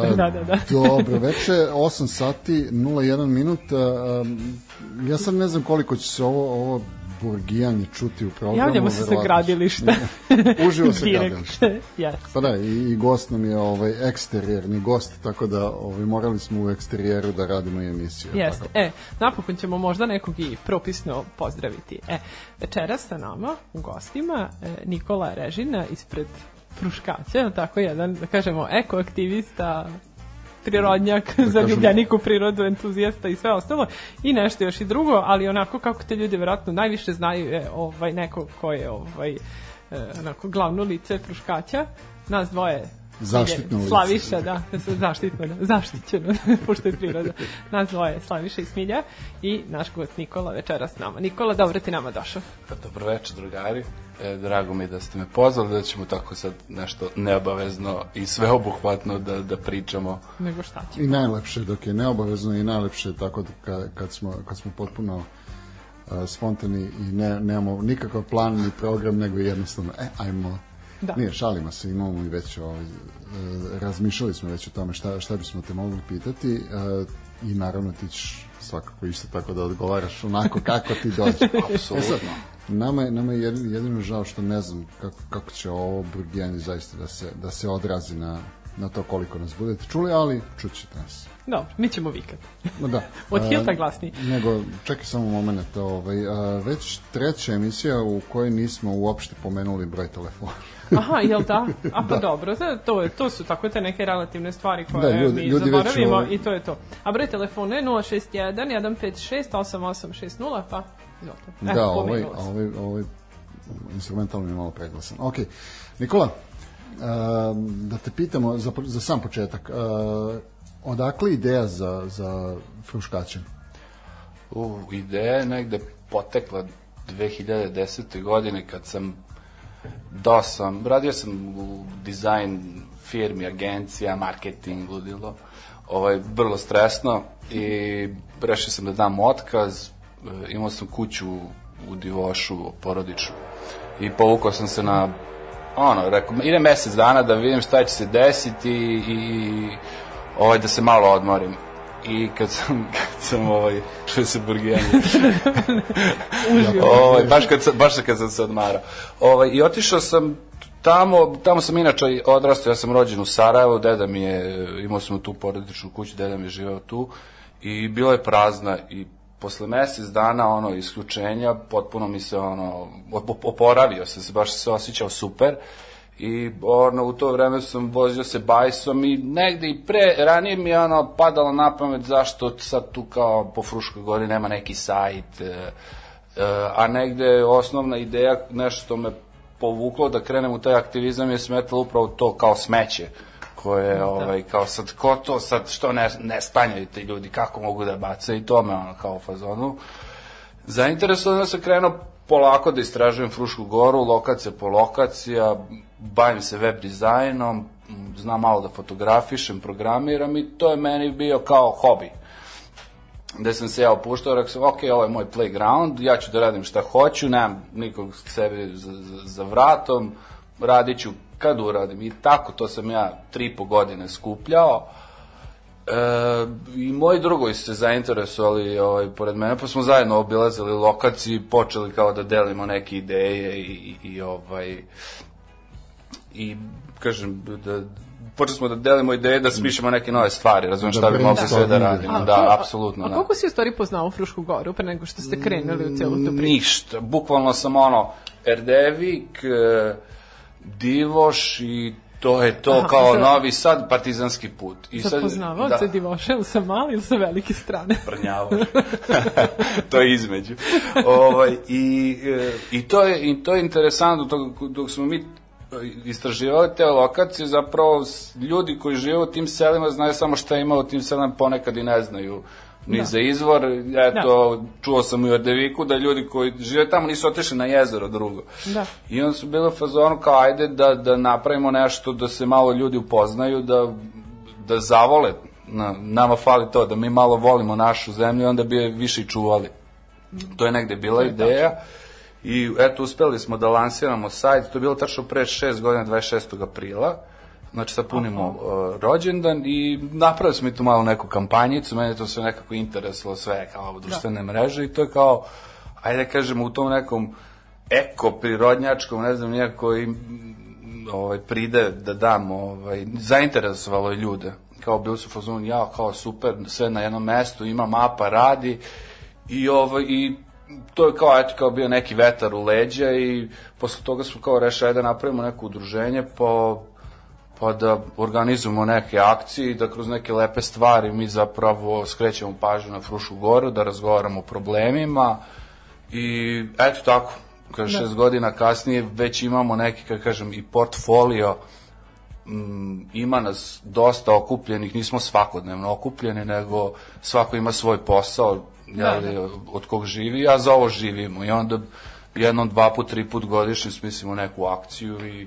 Da, da, da. Dobro, veče 8 sati 01 minut. ja sad ne znam koliko će se ovo, ovo burgijanje čuti u programu. Javljamo se sa gradilišta. Uživo sa Direkt. gradilišta. yes. Pa da, i, i gost nam je ovaj eksterijerni gost, tako da ovaj, morali smo u eksterijeru da radimo i emisiju. Jeste. Tako. E, napokon ćemo možda nekog i propisno pozdraviti. E, večeras sa nama u gostima e, Nikola Režina ispred Fruškaća, tako jedan, da kažemo, ekoaktivista, prirodnjak, Da zaljubljenik u prirodu, entuzijasta i sve ostalo. I nešto još i drugo, ali onako kako te ljudi verovatno najviše znaju je ovaj, neko ko je ovaj, e, onako glavno lice Fruškaća, nas dvoje Zaštitno lice. Slaviša, da, se zaštitno, da, zaštićeno, pošto je priroda. Nas dvoje, Slaviša i Smilja i naš gost Nikola večera s nama. Nikola, dobro ti nama došao. Pa, Dobro večer, drugari. E, drago mi je da ste me pozvali, da ćemo tako sad nešto neobavezno i sveobuhvatno da, da pričamo. Nego šta će? I najlepše dok je neobavezno i najlepše tako da ka, kad, smo, kad smo potpuno a, spontani i ne, nemamo nikakav plan ni program, nego jednostavno, e, ajmo, Da. Nije, šalimo se, imamo i već ovaj, e, razmišljali smo već o tome šta, šta bismo te mogli pitati e, i naravno ti ćeš svakako isto tako da odgovaraš onako kako ti dođe. Apsolutno. Nama je, nama je jedino, jedino žao što ne znam kako, kako će ovo burgijanje zaista da se, da se odrazi na, na to koliko nas budete čuli, ali čućete nas. Dobro, mi ćemo vikati. Ma da. Od Hilta glasniji. Nego, čekaj samo moment, ovaj, a, već treća emisija u kojoj nismo uopšte pomenuli broj telefona. Aha, jel da? A pa dobro, to, to, je- to su tako te neke relativne stvari koje Da, ljudi- mi ljudi zaboravimo ovaj- i to je to. A broj telefona je 061 156 8860, pa izvolite. E, da, ovaj, pomenula sam. ovaj, ovaj instrumentalno je malo preglasan. Ok, Nikola, a, da te pitamo za, za sam početak, a, odakle ideja za, za fruškače? U, ideja je negde potekla 2010. godine kad sam do sam, radio sam u dizajn firmi, agencija, marketing, ludilo, ovaj, vrlo stresno i rešio sam da dam otkaz, e, imao sam kuću u Divošu, porodičnu. I povukao sam se na ono, rekao, idem mesec dana da vidim šta će se desiti i ovaj, da se malo odmorim. I kad sam, kad sam ovaj, čuo se burgijanje, ovaj, baš, kad sam, baš kad sam se odmarao. Ovaj, I otišao sam tamo, tamo sam inače odrastao, ja sam rođen u Sarajevu, deda mi je, imao sam tu porodičnu kuću, deda mi je živeo tu i bila je prazna i posle mesec dana ono isključenja potpuno mi se ono op- oporavio sam se baš se osjećao super i ono u to vreme sam vozio se bajsom i negde i pre ranije mi je ono padalo na pamet zašto sad tu kao po Fruškoj gori nema neki sajt e, e, a negde osnovna ideja nešto što me povuklo da krenem u taj aktivizam je smetalo upravo to kao smeće koje ovaj kao sad ko to sad što ne ne stanjaju ti ljudi kako mogu da bace i to me ono kao u fazonu. Zainteresovan sam krenuo polako da istražujem Frušku goru, lokacija po lokacija, bavim se web dizajnom, znam malo da fotografišem, programiram i to je meni bio kao hobi. Gde sam se ja opuštao, rekao sam, ok, ovo je moj playground, ja ću da radim šta hoću, nemam nikog sebe za, za, za vratom, radit ću kad uradim. I tako, to sam ja tri po godine skupljao. E, I moji drugovi se zainteresovali ovaj, pored mene, pa smo zajedno obilazili lokaciju i počeli kao da delimo neke ideje i, i, i ovaj i kažem da počeli smo da delimo ideje da smišljamo neke nove stvari, razumiješ šta bi mogli sve da radimo. A, Da, apsolutno. A da. koliko si u stvari poznao Frušku goru pre nego što ste krenuli u celu tu priču? Ništa, bukvalno sam ono, Erdevik, e, Divoš i to je to Aha, kao za- Novi Sad, partizanski put. I Za poznavao da, se Divoša ili sa mali ili sa velike strane? prnjavo. to je između. ovaj, i, e, i, to je, I to je interesantno, dok, dok smo mi istraživali te lokacije, zapravo ljudi koji žive u tim selima znaju samo šta ima u tim selima, ponekad i ne znaju ni Da. za izvor. Eto, čuo sam i u Ordeviku da ljudi koji žive tamo nisu otišli na jezero drugo. Da. I onda su bili u fazonu kao ajde da, da napravimo nešto da se malo ljudi upoznaju, da, da zavole. Na, nama fali to, da mi malo volimo našu zemlju, onda bi je više čuvali. To je negde bila ideja. I eto, uspeli smo da lansiramo sajt, to je bilo tačno pre 6 godina, 26. aprila. Znači, sad punimo uh, rođendan i napravili smo i tu malo neku kampanjicu, mene to sve nekako interesovalo, sve kao društvene mreže i to je kao, ajde da kažemo, u tom nekom eko prirodnjačkom, ne znam, nijako i ovaj, pride da dam, ovaj, zainteresovalo je ljude. Kao bili su u fazonu, ja, kao super, sve na jednom mestu, ima mapa, radi i, ovaj, i to je kao, eto, kao bio neki vetar u leđa i posle toga smo kao rešali da napravimo neko udruženje, pa pa da organizujemo neke akcije i da kroz neke lepe stvari mi zapravo skrećemo pažnju na Frušku goru, da razgovaramo o problemima. I eto tako, kaže šest godina kasnije već imamo neki, kako kažem, i portfolio mm, ima nas dosta okupljenih, nismo svakodnevno okupljeni, nego svako ima svoj posao, Da, jeli, od kog živi, a za ovo živimo. I onda jednom, dva put, tri put godišnje smislimo neku akciju i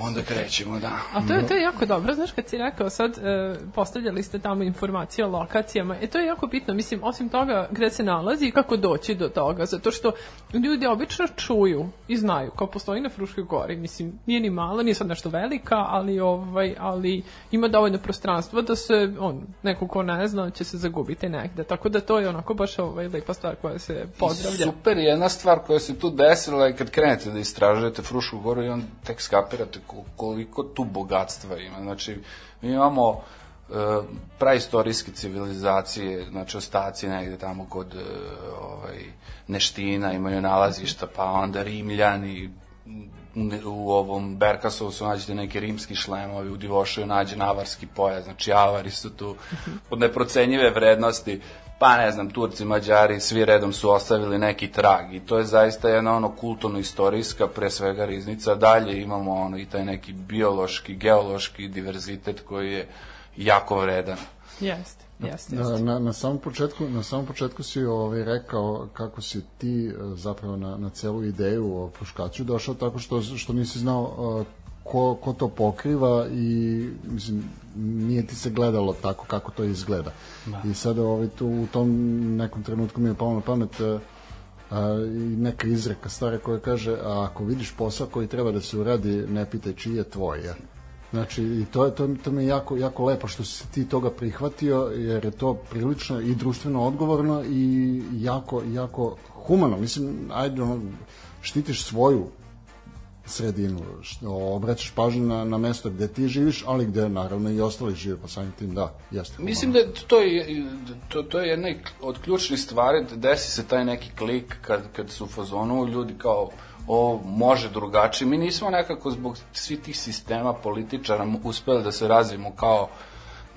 onda krećemo, da. A to je, to je jako dobro, znaš kad si rekao sad, e, postavljali ste tamo informacije o lokacijama, e to je jako bitno, mislim, osim toga gde se nalazi i kako doći do toga, zato što ljudi obično čuju i znaju, kao postoji na Fruškoj gori, mislim, nije ni mala, nije sad nešto velika, ali, ovaj, ali ima dovoljno prostranstva da se, on, neko ko ne zna, će se zagubiti negde, tako da to je onako baš ovaj, lepa stvar koja se pozdravlja. Super je jedna stvar koja se tu desila je kad krenete da istražujete Frušku goru i on tek skapirate koliko tu bogatstva ima. Znači, mi imamo e, praistorijske civilizacije, znači ostaci negde tamo kod e, ovaj, Neština, imaju nalazišta, pa onda Rimljani, u- ovom Berkasovu su nađete neki rimski šlemovi, u Divošaju nađe navarski pojas, znači avari su tu od neprocenjive vrednosti, pa ne znam, Turci, Mađari, svi redom su ostavili neki trag i to je zaista jedna ono kulturno-istorijska, pre svega riznica, dalje imamo ono i taj neki biološki, geološki diverzitet koji je jako vredan. Jeste, jeste, Na, jeste. na, na samom početku, na samom početku si ovaj rekao kako si ti e, zapravo na, na celu ideju o Fruškaću došao tako što, što nisi znao e, ko, ko to pokriva i mislim nije ti se gledalo tako kako to izgleda. I sada ovaj, tu, u tom nekom trenutku mi je palo na pamet a, i neka izreka stara koja kaže a ako vidiš posao koji treba da se uradi ne pitaj čiji je tvoj je. Znači, i to, to, to mi je jako, jako lepo što si ti toga prihvatio, jer je to prilično i društveno odgovorno i jako, jako humano. Mislim, ajde, ono, štitiš svoju sredinu, što, obraćaš pažnju na, na mesto gde ti živiš, ali gde naravno i ostali žive, pa samim tim da, jeste humano. Mislim da to je, to, to je jedna od ključnih stvari, da desi se taj neki klik kad, kad su u fazonu ljudi kao o, može drugačije. Mi nismo nekako zbog svih tih sistema političara uspeli da se razvijemo kao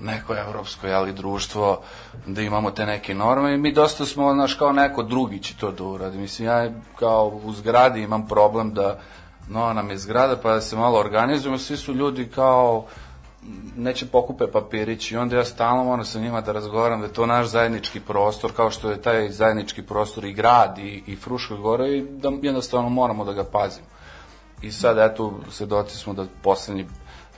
neko evropsko jeli, društvo, da imamo te neke norme i mi dosta smo, znaš, kao neko drugi će to da uradi. Mislim, ja kao u zgradi imam problem da no, nam je zgrada, pa da se malo organizujemo, svi su ljudi kao neće pokupe papirić i onda ja stalno moram sa njima da razgovaram da je to naš zajednički prostor, kao što je taj zajednički prostor i grad i, i Fruška Gora i da jednostavno moramo da ga pazimo. I sad, eto, svedoci smo da poslednji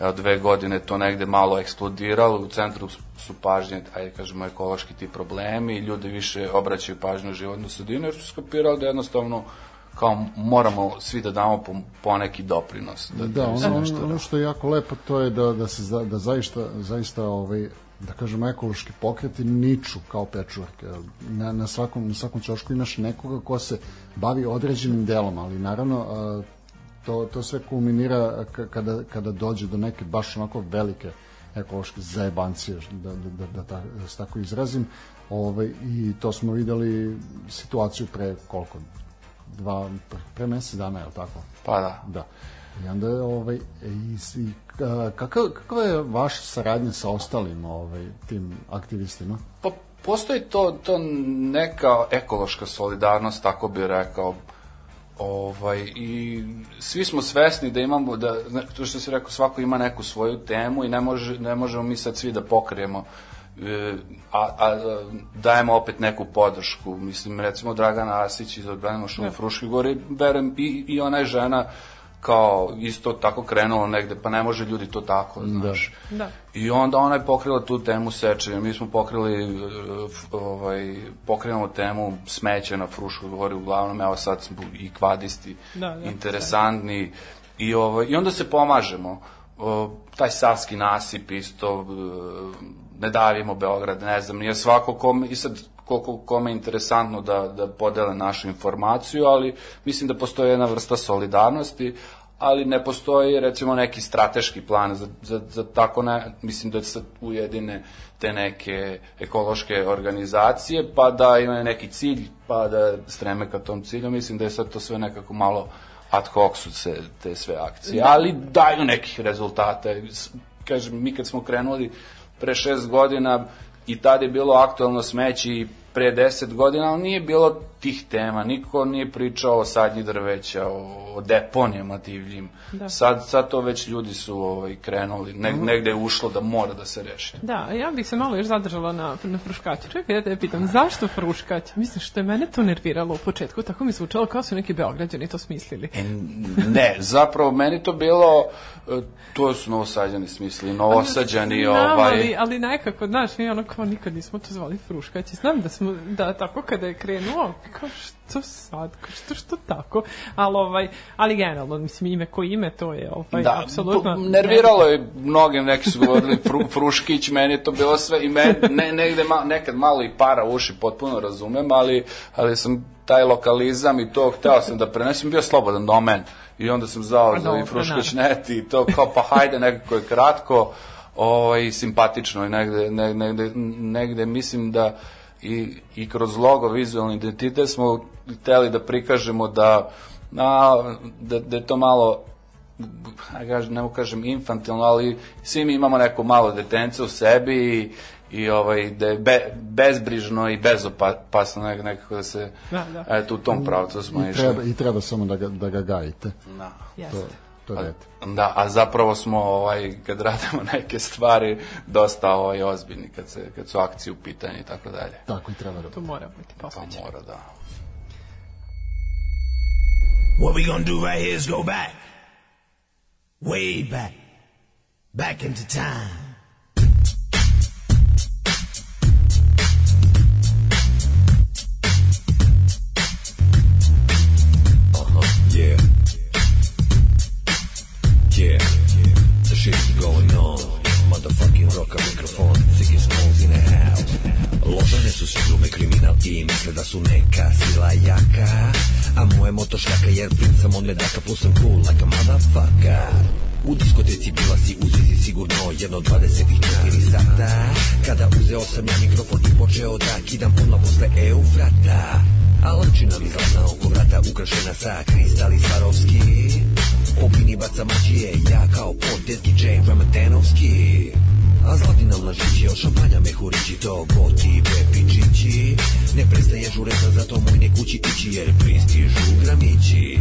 evo, dve godine to negde malo eksplodiralo, u centru su pažnje, ajde kažemo, ekološki ti problemi i ljudi više obraćaju pažnju u životnu sredinu, jer su skapirali da jednostavno kao moramo svi da damo po, po neki doprinos. Da, Da, se ono, nešto ono, što je jako lepo to je da, da se za, da zaista, zaista ovaj, da kažemo ekološki pokreti niču kao pečurke. Na, na, svakom, na svakom ćošku imaš nekoga ko se bavi određenim delom, ali naravno a, to, to sve kulminira kada, kada dođe do neke baš onako velike ekološke zajebancije, da, da, da, da, ta- da se tako izrazim. Ovaj, I to smo videli situaciju pre koliko? Dva, pre, mesec dana, je li tako? Pa da. Da. I onda je, ovaj, i, i, kakav, kakva je vaša saradnja sa ostalim ovaj, tim aktivistima? Pa postoji to, to neka ekološka solidarnost, tako bi rekao. Ovaj, I svi smo svesni da imamo, da, to što si rekao, svako ima neku svoju temu i ne, može, ne možemo mi sad svi da pokrijemo a, a dajemo opet neku podršku. Mislim, recimo Dragana Asić iz Odbranimo šumu Fruški gori, verujem, i, i ona je žena kao isto tako krenulo negde, pa ne može ljudi to tako, znaš. Da. I onda ona je pokrila tu temu sečenja. Mi smo pokrili, uh, ovaj, pokrenemo temu smeća na Fruškoj gori, uglavnom, evo sad smo i kvadisti, Da, da, interesantni. I, ovaj, I onda se pomažemo. O, taj savski nasip isto, uh, ne davimo Beograd, ne znam, nije svako kome, i sad koliko kome je interesantno da, da podele našu informaciju, ali mislim da postoji jedna vrsta solidarnosti, ali ne postoji recimo neki strateški plan za, za, za tako ne, mislim da se ujedine te neke ekološke organizacije, pa da imaju neki cilj, pa da streme ka tom cilju, mislim da je sad to sve nekako malo ad hoc su se te sve akcije, ali daju nekih rezultata. Kažem, mi kad smo krenuli pre šest godina i tad je bilo aktualno smeće i pre deset godina, ali nije bilo tih tema, niko nije pričao o sadnji drveća, o, o deponijama divljim. Da. Sad, sad to već ljudi su ovaj, krenuli, ne, negde je ušlo da mora da se reši. Da, ja bih se malo još zadržala na, na fruškaću. Čekaj, ja te pitam, zašto fruškać? Mislim, što je mene to nerviralo u početku, tako mi zvučalo kao su neki beograđani to smislili. E, ne, zapravo meni to bilo, e, to su novosađani smislili, novosađani, Znam, ovaj... ali, ali nekako, znaš, mi ono kao nikad nismo to zvali fruškać. Znam da smo, da tako kada je krenuo, kao što sad, kao što, što tako, ali, ovaj, ali generalno, mislim, ime ko ime, to je ovaj, Da, apsolutno... nerviralo je mnoge, neki su govorili fru, Fruškić, meni je to bilo sve, i me, ne, negde ma, nekad malo i para uši, potpuno razumem, ali, ali sam taj lokalizam i to hteo sam da prenesem, bio slobodan domen. I onda sam zao za i dobro, Fruškić net i to kao pa hajde nekako je kratko ovaj, simpatično i negde, negde, negde, negde mislim da i, i kroz logo vizualni identitet smo hteli da prikažemo da, na, da, da je to malo kažem, ne mogu kažem infantilno, ali svi mi imamo neko malo detence u sebi i, i ovaj, da je be, bezbrižno i bezopasno nek, nekako da se Da, da. eto u tom pravcu smo I išli. treba, I treba samo da ga, da ga gajite. Da. Jeste. To, to dete. Da, a zapravo smo ovaj kad radimo neke stvari dosta ovaj ozbiljni kad se kad su akcije u pitanju i tako dalje. Tako i treba da To mora biti Pa posvećeno. mora da. What we gonna do right here is go back. Way back. Back into time. Kriminal i misle da su neka sila jaka. A moje moto šljaka jer princ sam on medaka plus sam cool like a motherfucker. U diskoteci bila si u zizi sigurno jedno 24 sata Kada uzeo sam ja mikrofon i počeo da kidam odmah posle Eufrata A lančina mi zlatna oko vrata ukrašena sa kristali Svarovski Opini baca mačije, ja kao potez DJ Ramadanovski A zlati nam lažići, od šampanja mehurići To goti pepičići. Ne prestaje žureza, zato moj ne kući ići Jer pristižu gramići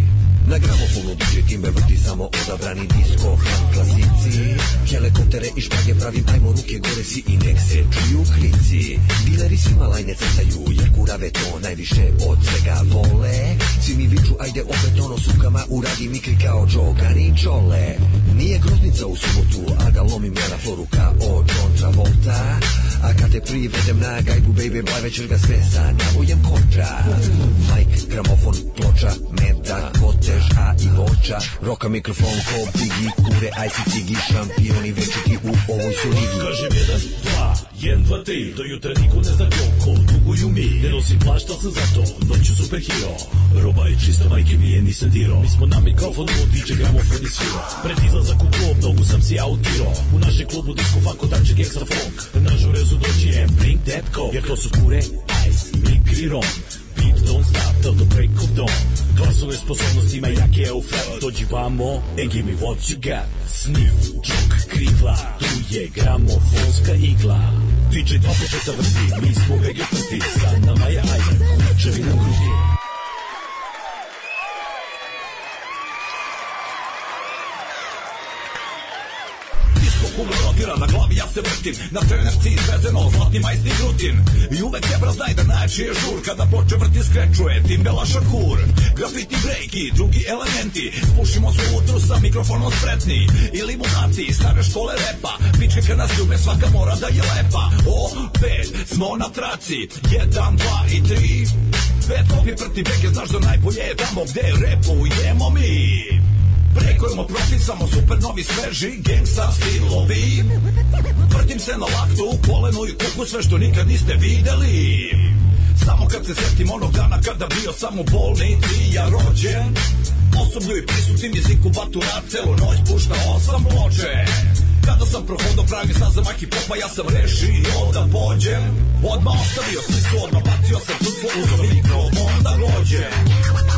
Na gramofonu DJ Timbe vrti samo odabrani disco. Fan klasici Helikoptere i špage pravim, ajmo ruke gore si i nek se čuju krici Dileri svima lajne crtaju, jer kurave to najviše od svega vole. Svi mi viču, ajde opet ono sukama uradi mikri kao Džogani Čole Nije groznica u subotu, a ga lomim ja na floru kao John Travolta. A kad te privedem na gajbu, baby, baj večer ga sve sa navojem kontra. Mike, gramofon, ploča, meta, kotež, a i voča Roka mikrofon ko Biggie, kure, IC Tigi, šampioni večiti u ovoj su ligi Kažem jedan, dva, jedan, dva, tri. Do jutra niko ne zna koliko duguju mi. Ne nosim plašt, al sam zato noću superhero Roba je čista, majke mi je nisam diro Mi smo na mikrofonu, DJ gramofon i svira Pred izlazak u klub, mnogu sam si autiro U našem klubu disco fako dače gangsta funk. Na žurezu dođi and bring that coke Jer to su kure, ice, mikri rom Beat don't stop till the break of dawn. Glasove sposobnostima jake je flat Dođi vamo and give me what you got. Sniff, džok, krigla Tu je gramofonska igla. DJ dva početa vrti Mi smo vegetanti Sa nama je ajde Kućevi na grudi kugla rotira Na glavi ja se vrtim, na trenerci izvezeno Zlatni majsni grutin I uvek jebra znaj da najjači je žur. Kada ploče vrti skrečuje, timbela šakur Grafiti breaki, drugi elementi. Spušimo se utru sa mikrofonom spretni. I limunati, stare škole repa. Pičke kad nas ljube, svaka mora da je lepa. Opet smo na traci. Jedan, dva i tri. Pet kopi prti beke, znaš da najbolje je tamo gde repujemo mi Prekujemo profit, samo super novi sveži Gangsta stilovi Vrtim se na laktu, kolenu i kuku Sve što nikad niste videli. Samo kad se setim onog dana kada bio sam u bolnici ja rođen. Osoblju i prisutnim jeziku batu rad celu noć puštao sam ploče Kada sam prohodao pravi stazama hip-hopa ja sam rešio da pođem. Odmah ostavio smislu, odmah bacio sam sudstvo uzor mikrofon da dođem. Now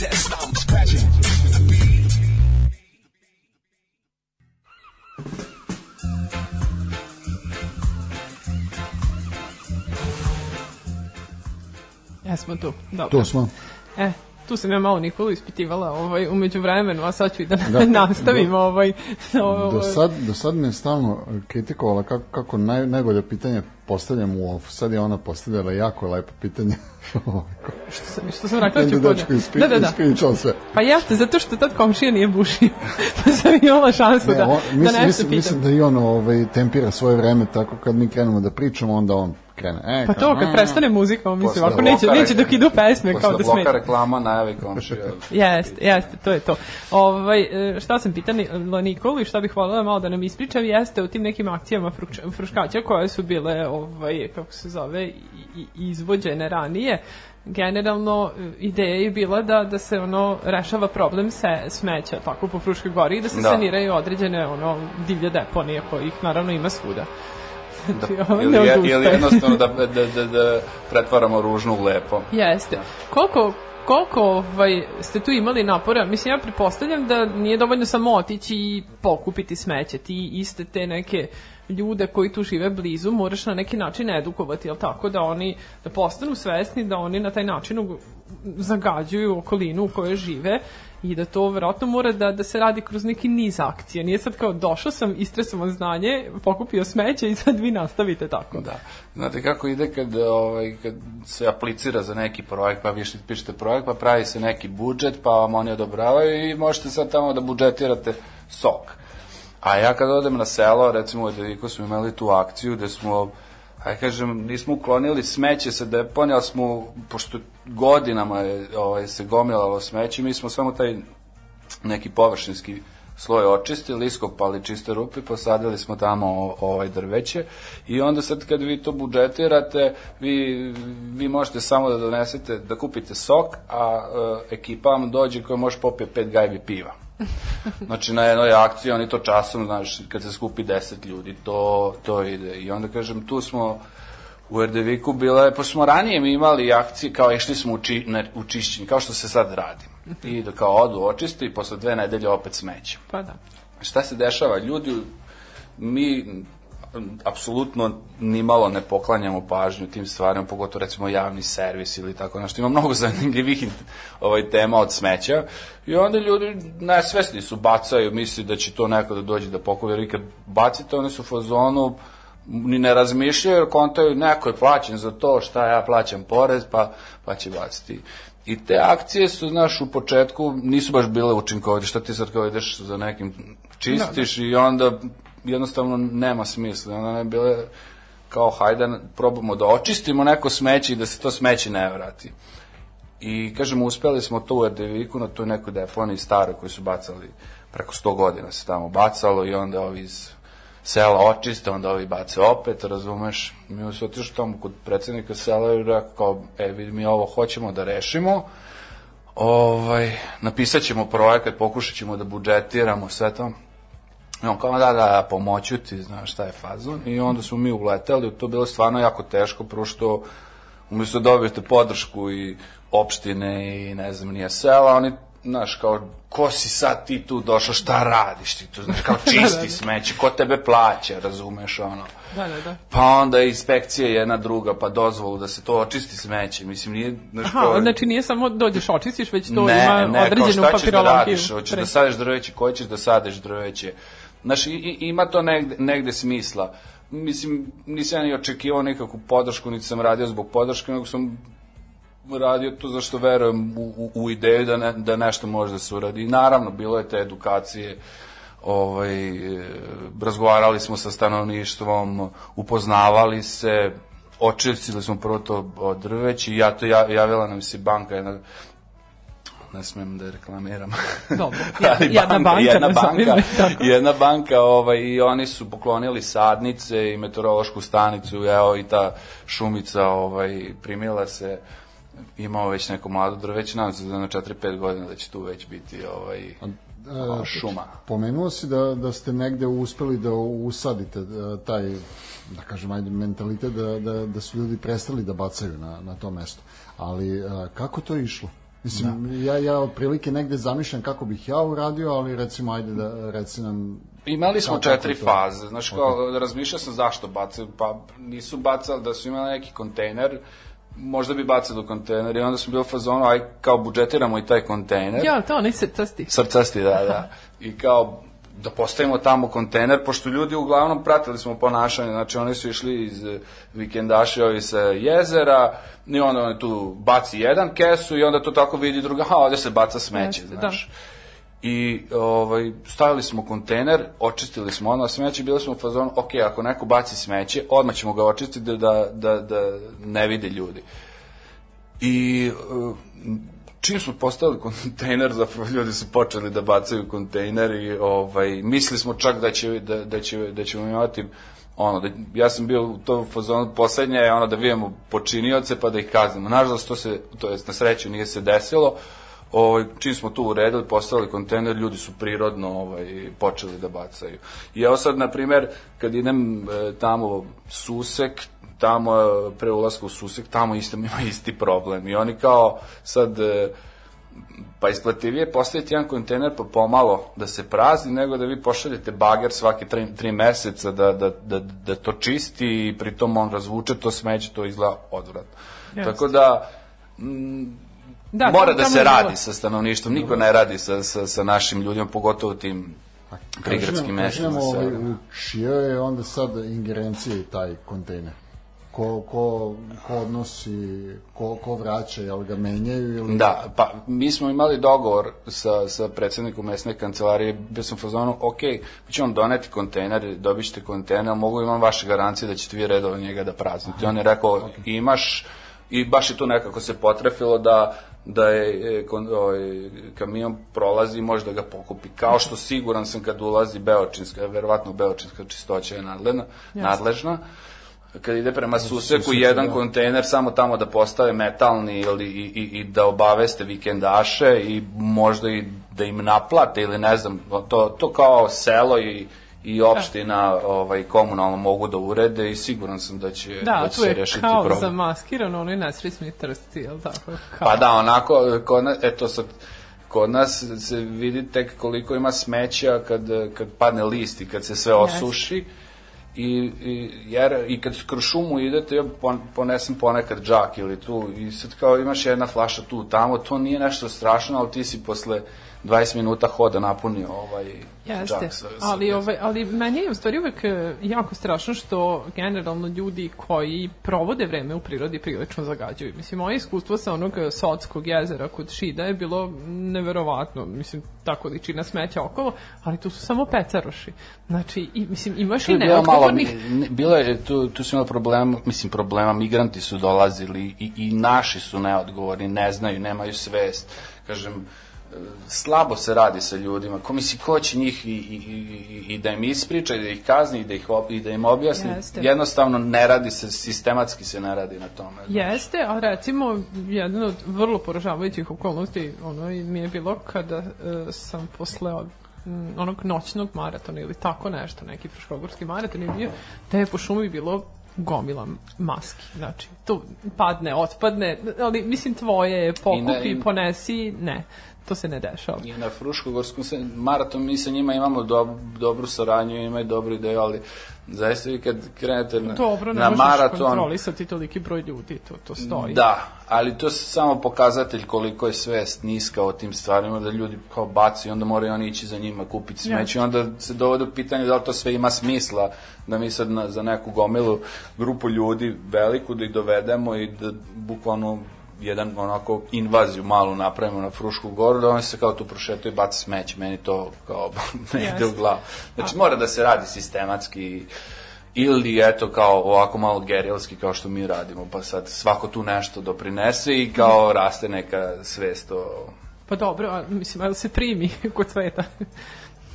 test. I'm scratching beat. Jesmo tu, dobro. Tu smo. E, tu sam ja malo Nikolu ispitivala ovaj, umeđu vremenu, a sad ću i da, Da. nastavim ovaj, ovo, Do sad, do sad me stalno kritikovala kako, kako naj, najbolje pitanje postavljam u off. Sad je ona postavljala jako lepo pitanje. što, sam, što sam rekla da ću podne. iskri, Da, da, da. ispričao sve. Pa jeste, zato što tad komšija nije bušio. pa sam imala šansu Ne, da, on, da mislim, nešto mislim, pitam. mislim da i on ovaj, tempira svoje vreme tako kad mi krenemo da pričamo, onda on krene. E, Pa to, kad "Mm, prestane muzika, on mislim, Posle ovako neće, neće dok idu pesme, kao da Posle bloka smeta. reklama najavi komšija. Jeste, jeste, to je to. Ovaj, e, šta sam pitala Nikolu i šta bih voljela malo da nam ispriča, jeste u tim nekim akcijama fruškaća koje su bile, ovaj, kako se zove, izvođene ranije, generalno e, ideja je bila da da se ono rešava problem se smeća tako po Fruškoj gori i da se Da. saniraju određene ono divlje deponije kojih naravno ima svuda. Znači, Da, ovo ili, ne je- odustaje. ili jednostavno da, da, da, da pretvaramo ružnu u lepo. Jeste. Koliko koliko ovaj, ste tu imali napora? Mislim, ja pretpostavljam da nije dovoljno samo otići i pokupiti smeće. Ti iste te neke ljude koji tu žive blizu moraš na neki način edukovati, jel tako, da oni da postanu svesni da oni na taj način zagađuju okolinu u kojoj žive i da to verovatno mora da, da se radi kroz neki niz akcija. Nije sad kao došao sam, istresovan znanje, pokupio smeće i sad vi nastavite tako. Da. Znate kako ide kad, ovaj, kad se aplicira za neki projekt, pa vi pišete projekt, pa pravi se neki budžet, pa vam oni odobravaju i možete sad tamo da budžetirate sok. A ja kad odem na selo, recimo Deviku smo imali tu akciju gde smo aj kažem, nismo uklonili smeće sa deponija, ali smo, pošto godinama je, ovaj, se gomilalo smeće, mi smo samo taj neki površinski sloj očistili, iskopali čiste rupe, posadili smo tamo ovaj drveće i onda sad kad vi to budžetirate, vi, vi možete samo da donesete, da kupite sok, a e, ekipa vam dođe koja može popije pet gajbi piva. Znači na jednoj akciji oni to časom, znaš, kad se skupi 10 ljudi, to, to ide. I onda kažem, tu smo u Erdeviku bile, pošto smo ranije mi imali akcije, kao išli smo u, či, na, u čišćenje, kao što se sad radi. I da kao odu očisti i posle dve nedelje opet smeće. Pa da. Šta se dešava? Ljudi, mi apsolutno nimalo ne poklanjamo pažnju tim stvarima, pogotovo recimo javni servis ili tako nešto. Ima mnogo zanimljivih ovaj, tema od smeća i onda ljudi nesvesni su, bacaju, misli da će to neko da dođe da pokupi, jer kad bacite, oni su u fazonu, ni ne razmišljaju, jer kontaju, neko je plaćen za to, šta ja plaćam porez, pa, pa će baciti. I te akcije su, znaš, u početku nisu baš bile učinkovite, šta ti sad kao ideš za nekim čistiš i onda jednostavno nema smisla. Onda ne bile kao hajde probamo da očistimo neko smeće i da se to smeće ne vrati. I kažemo, uspeli smo to u Erdeviku na toj nekoj deponiji staroj koju su bacali preko 100 godina se tamo bacalo i onda ovi iz sela očiste, onda ovi bace opet, razumeš? Mi su otišli tamo kod predsednika sela i rekao kao, e, vidi, mi ovo hoćemo da rešimo, ovaj, napisat ćemo projekat, pokušat ćemo da budžetiramo sve to. I on kao, da, da, da, pomoću ti, znaš šta je fazon. I onda smo mi uleteli, to je bilo stvarno jako teško, prvo što umjesto da dobijete podršku i opštine i ne znam, nije sela, oni znaš, kao, ko si sad ti tu došao, šta radiš ti tu, znaš, kao čisti smeće, ko tebe plaća, razumeš, ono. Da, da, da. Pa onda inspekcija jedna druga, pa dozvolu da se to očisti smeće, mislim, nije, znaš, Aha, kao, znači nije samo dođeš očistiš, već to ne, ima ne, kao određenu šta ćeš da papirologiju. radiš, hoćeš da sadeš drveće, koje ćeš da sadeš drveće. Znaš, i, ima to negde, negde smisla. Mislim, nisam ja ni očekivao nikakvu podršku, niti sam radio zbog podrške, nego sam radio to zašto verujem u, u, u ideju da, ne, da nešto može da se uradi. Naravno, bilo je te edukacije, ovaj, razgovarali smo sa stanovništvom, upoznavali se, očistili smo prvo to drveći, ja to ja, javila nam se banka jedna ne smem da je reklamiram. Dobro, jedna- jedna banka, jedna banka, jedna banka, ovaj, i oni su poklonili sadnice i meteorološku stanicu, evo i ta šumica, ovaj, primila se, imao već neko mlado drveće, nadam se da na 4-5 godina da će tu već biti ovaj, E, šuma. Pomenuo si da, da ste negde uspeli da usadite e, taj, da kažem, ajde, mentalitet da, da, da su ljudi prestali da bacaju na, na to mesto. Ali e, kako to išlo? Mislim, ja, ja otprilike negde zamišljam kako bih ja uradio, ali recimo, ajde da reci nam Imali smo četiri to? faze. Znaš, kao, razmišljao sam zašto bacaju, pa nisu bacali da su imali neki kontejner, možda bi bacali u kontejner i onda smo bili u fazonu, aj kao budžetiramo i taj kontejner. Ja, to oni se casti. Srcasti, da, da. I kao da postavimo tamo kontejner, pošto ljudi uglavnom pratili smo ponašanje, znači oni su išli iz eh, vikendaša ovi sa jezera, i onda on tu baci jedan kesu i onda to tako vidi druga, a ovde se baca smeće, Jeste, znaš. I ovaj, stavili smo kontejner, očistili smo ono smeće, bili smo u fazonu, ok, ako neko baci smeće, odmah ćemo ga očistiti da, da, da ne vide ljudi. I uh, čim smo postavili kontejner, zapravo ljudi su počeli da bacaju kontejner i ovaj, mislili smo čak da, će, da, da, će, da ćemo imati ono, da, ja sam bio u tom fazonu poslednje je ono da vidimo počinioce pa da ih kaznimo. Nažalost, to se, to jest na sreću nije se desilo, ovaj, čim smo tu uredili, postavili kontejner, ljudi su prirodno ovaj, počeli da bacaju. I evo sad, na primer, kad idem e, tamo susek, tamo e, pre ulaska u susek, tamo isto ima isti problem. I oni kao sad e, pa isplativije je postaviti jedan kontejner pa pomalo da se prazni, nego da vi pošaljete bager svake tri, tri meseca da, da, da, da to čisti i pritom on razvuče to smeće, to izgleda odvratno. Jeste. Tako da, mm, Da, mora da se radi bilo- sa stanovništvom, niko ne radi sa, sa, sa našim ljudima, pogotovo tim prigradskim mestima. Kažemo, ovaj, u čijoj je onda sad ingerencije taj kontejner? Ko, ko, ko odnosi, ko, ko vraća, jel ga menjaju ili... Da, pa mi smo imali dogovor sa, sa predsednikom mesne kancelarije, bio sam fazonu, ok, mi ćemo doneti kontejner, dobit ćete kontejner, mogu imam vaše garancije da ćete vi redovno njega da praznite. On je rekao, imaš, i baš je tu nekako se potrefilo da da je e, kon, ovaj, kamion prolazi i može da ga pokupi. Kao što siguran sam kad ulazi Beočinska, verovatno Beočinska čistoća je nadležna, nadležna kad ide prema suseku jedan da. kontejner samo tamo da postave metalni ili i, i, i da obaveste vikendaše i možda i da im naplate ili ne znam, to, to kao selo i i opština ovaj komunalno mogu da urede i siguran sam da će Da, će tu se je rešiti kao problem. zamaskirano onaj nesrećni trsti, jel tako? Kao. Pa da, onako, kod nas, eto sad, kod nas se vidi tek koliko ima smeća kad, kad padne list i kad se sve osuši. I, i, jer, I kad kroz šumu idete, ja pon, ponesem ponekad džak ili tu i sad kao imaš jedna flaša tu tamo, to nije nešto strašno, ali ti si posle 20 minuta hoda napunio ovaj Jeste, džak sa, sa ali, ovaj, ali meni je u stvari uvek e, jako strašno što generalno ljudi koji provode vreme u prirodi prilično zagađuju. Mislim, moje iskustvo sa onog Sotskog jezera kod Šida je bilo neverovatno, mislim, tako liči smeća okolo, ali tu su samo pecaroši. Znači, i, mislim, imaš Tu i bilo neodgovornih... ne- bilo je, tu, tu su imali problema, mislim problema, migranti su dolazili i, i naši su neodgovorni, ne znaju, nemaju svest, kažem, slabo se radi sa ljudima, ko misli ko će njih i, i, i, i da im ispriča, i da ih kazni, i da, ih, i da im objasni, Jeste. jednostavno ne radi se, sistematski se ne radi na tome. Jeste, a recimo jedna od vrlo poražavajućih okolnosti ono i mi je bilo kada e, sam posle od, m, onog noćnog maratona ili tako nešto, neki fruškogorski maraton je bio, da je po šumi bilo gomila maski. Znači, to padne, otpadne, ali mislim tvoje pokupi, I ne- ponesi, ne. To se ne dešava. I na Fruškogorskom se, maraton, mi sa njima imamo dob, dobru saradnju, imaju dobru ideju, ali zaista vi kad krenete na, Dobro, ne na možeš maraton, kontrolisati toliki broj ljudi, to, to stoji. Da, ali to je samo pokazatelj koliko je svest niska o tim stvarima, da ljudi kao baci i onda moraju oni ići za njima kupiti smeće i onda se dovode u pitanje da li to sve ima smisla, da mi sad na, za neku gomilu grupu ljudi veliku da ih dovedemo i da bukvalno jedan onako invaziju malu napravimo na Frušku goru, da oni se kao tu prošetaju i baci smeće, meni to kao ne ide u glavu. Znači mora da se radi sistematski ili eto kao ovako malo gerilski kao što mi radimo, pa sad svako tu nešto doprinese i kao raste neka svest o... Pa dobro, a, mislim, ali se primi kod sveta.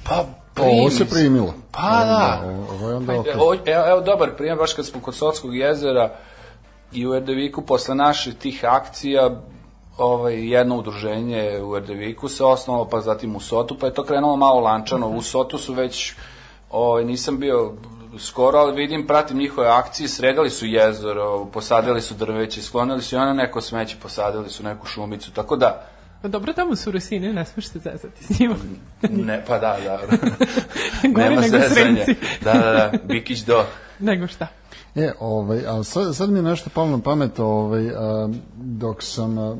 Pa, Ovo se primilo. Pa da. Ovo, ovo je onda Pa, okej. evo, evo, dobar primjer, baš kad smo kod Sotskog jezera i u Erdeviku posle naših tih akcija ovaj, jedno udruženje u Erdeviku se osnovalo, pa zatim u Sotu, pa je to krenulo malo lančano. U Sotu su već, ovaj, nisam bio skoro, ali vidim, pratim njihove akcije, sredali su jezero, posadili su drveće, sklonili su i ono neko smeće, posadili su neku šumicu, tako da, Pa dobro, tamo su Rusine, ne smeš se zezati s njima. ne, pa da, da. Gori Nema nego zezanja. Sremci. Da, da, da, Bikić do. Nego šta? E, ovaj, ali sad, sad mi je nešto palo na pamet, ovaj, a, dok sam a,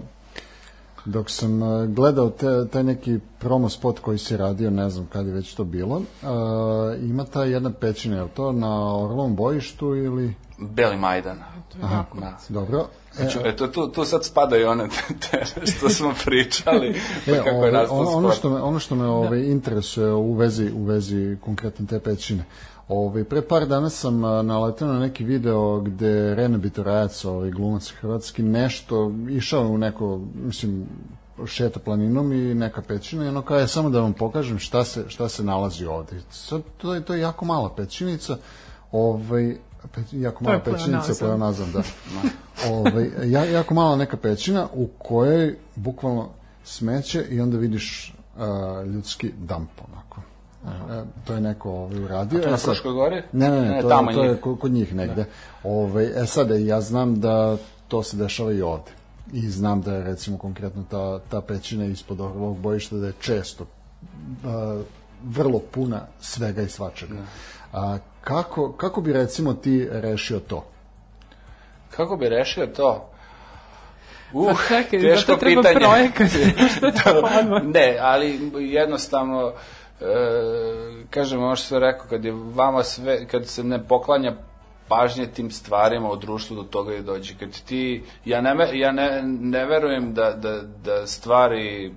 dok sam a, gledao te, taj neki promo spot koji si radio, ne znam kad je već to bilo, a, ima ta jedna pećina, je li to na Orlovom bojištu ili... Beli Majdan. Aha, Da. dobro. E, Znači, eto, tu, tu sad spadaju one te, što smo pričali, pa E, kako je ovaj, ono, ono što me, ono što me ovaj, interesuje u vezi, u vezi konkretno te pećine. Ovaj, pre par dana sam naletao na neki video gde Rene Bitorajac, ovaj, glumac hrvatski, nešto, išao u neko, mislim, šeta planinom i neka pećina i ono kao je samo da vam pokažem šta se, šta se nalazi ovde. Sad, to, je, to je jako mala pećinica, ovaj, pe, jako mala pećinica, pleonazam. pleonazam, da. ovaj, ja, jako mala neka pećina u kojoj bukvalno smeće i onda vidiš uh, ljudski damp onako. E, to je neko ovaj, uradio. to na E, sad- Fruškoj gori? Ne, ne, ne, Ne, to, tamo je, to je njih. kod, njih negde. Ovaj, e sad, ja znam da to se dešava i ovde. I znam da je recimo konkretno ta, ta pećina ispod ovog bojišta da je često uh, vrlo puna svega i svačega. A, kako, kako bi recimo ti rešio to? Kako bi rešio to? Uh, Pa čekaj, teško treba pitanje. projekat. Što je to ne, ali jednostavno, kažem, ono što sam rekao, kad je vama sve, kad se ne poklanja pažnje tim stvarima u društvu do toga i dođe. Kad ti, ja ne, ja ne, ne verujem da, da, da stvari, e,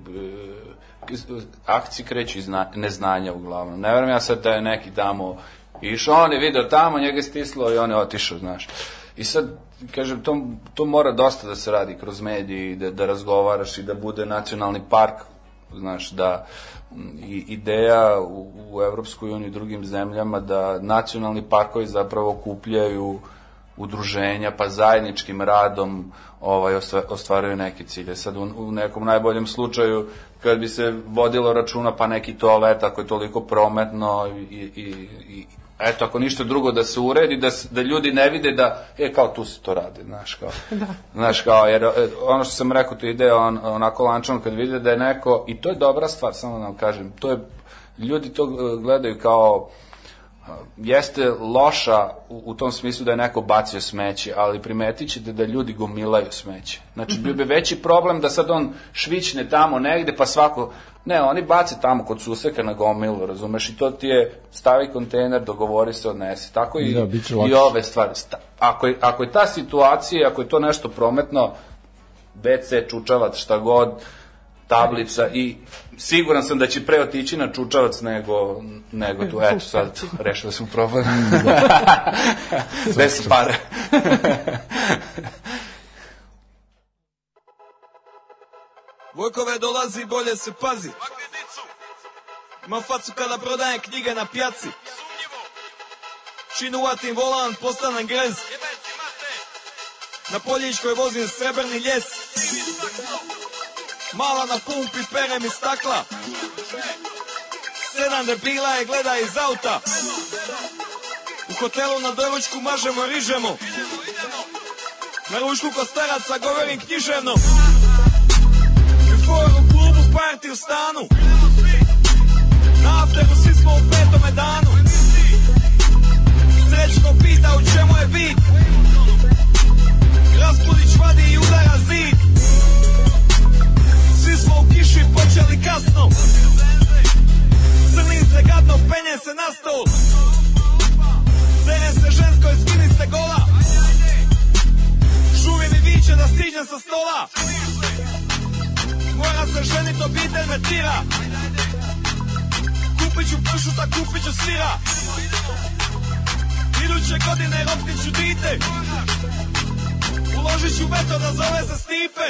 akcije kreću iz na- neznanja uglavnom. Ne verujem ja sad da je neki tamo išao, on je video tamo, njega je stislo i on je otišao, znaš. I sad, kažem, to, to mora dosta da se radi kroz medije i da, da razgovaraš i da bude nacionalni park, znaš, da i, ideja u, u Evropskoj uniji i drugim zemljama da nacionalni parkovi zapravo kupljaju udruženja, pa zajedničkim radom ovaj, ostva- ostvaruju neke cilje. Sad u, u nekom najboljem slučaju, kad bi se vodilo računa pa neki toalet, ako je toliko prometno i, i, i eto, ako ništa drugo da se uredi, da, da ljudi ne vide da, e, kao tu se to radi, znaš, kao. Da. Znaš, kao, jer e, ono što sam rekao, to ide on, onako lančano kad vide da je neko, i to je dobra stvar, samo da vam kažem, to je, ljudi to e, gledaju kao, jeste loša u, u tom smislu da je neko bacio smeće, ali primetit ćete da ljudi gomilaju smeće. Znači, bio bi veći problem da sad on švićne tamo negde, pa svako... Ne, oni bace tamo kod suseka na gomilu, razumeš, i to ti je stavi kontejner, dogovori se, odnesi. Tako i, Da, i ove stvari. Sta, ako, je, ako je ta situacija, ako je to nešto prometno, WC, čučavac, šta god, tablica i siguran sam da će pre otići na čučavac nego, nego tu. Eto, sad rešili smo problem. Bez pare. Vojkove dolazi, bolje se pazi. Ima facu kada prodajem knjige na pjaci. Šinu vatim volan, postanem grez. Na poljičkoj vozim srebrni ljes. Mala na pumpi, perem iz stakla. Sedam debila je gleda iz auta. U hotelu na doručku mažemo, rižemo. Na ručku kod staraca govorim književno. I forum klubu party u stanu. Na afteru svi smo u petome danu. Srećko pita u čemu je bit. Raspudić vadi i udara zid. Svi smo u kiši počeli kasno. Crnim se gadno, penje se na stol. Dere se ženskoj, skini se gola. Žuvi mi viće da siđem sa stola Mora se ženit, obitelj me tira. Kupit ću pršuta, kupit ću sira Iduće godine ropnit ću dite. Uložit ću veto da zove se Stipe.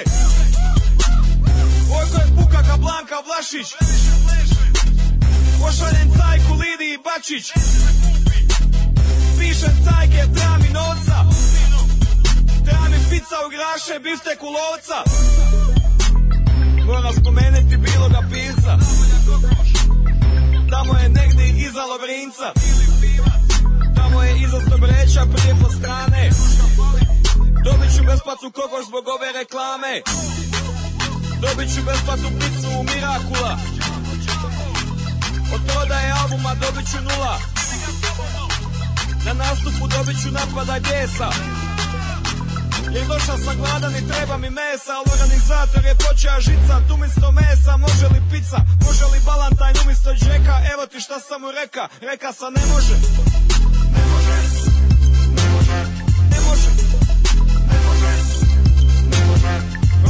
Vojko je puka ka Blanka Vlašić. Pošaljem cajku Lidiji Bačić. Pišem cajke, treba mi novca. Treba mi pizza u graše, biftek u lovca Moram spomenuti biloga pivca Tamo je negdje iza Lovrinca. Tamo je iza Stobreća prije po strane Dobit ću besplatnu kokoš zbog ove reklame. Dobit ću besplatnu picu u Mirakula. Od prodaje albuma dobit ću nula. Na nastupu dobit ću napadaj bijesa jer došao sam gladan i treba mi mesa Al organizator je počeo žica Tu umjesto mesa može li pizza Može li balantajn umjesto džeka Evo ti šta sam mu reka Reka sa ne može. Ne može Ne može Ne može Ne može Ne može.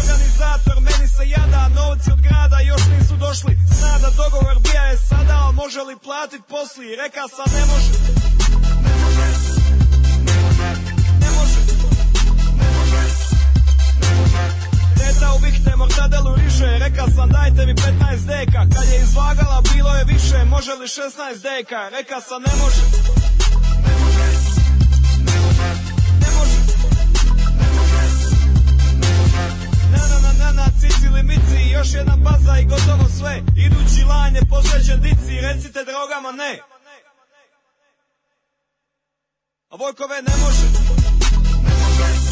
Organizator meni se jada Novci od grada još nisu došli. Zna da dogovor bija je sada Al može li platit posli Reka sa ne može Teta u bihte mortadelu riže Reka sam dajte mi 15 deka. Kad je izvagala bilo je više. Može li 16 deka? Reka sam ne može. Ne može. Ne može. Cicili mici? Još jedna baza i gotovo sve. Idući lan je posvećen dici. Recite drogama ne. A Vojkove ne može. Ne može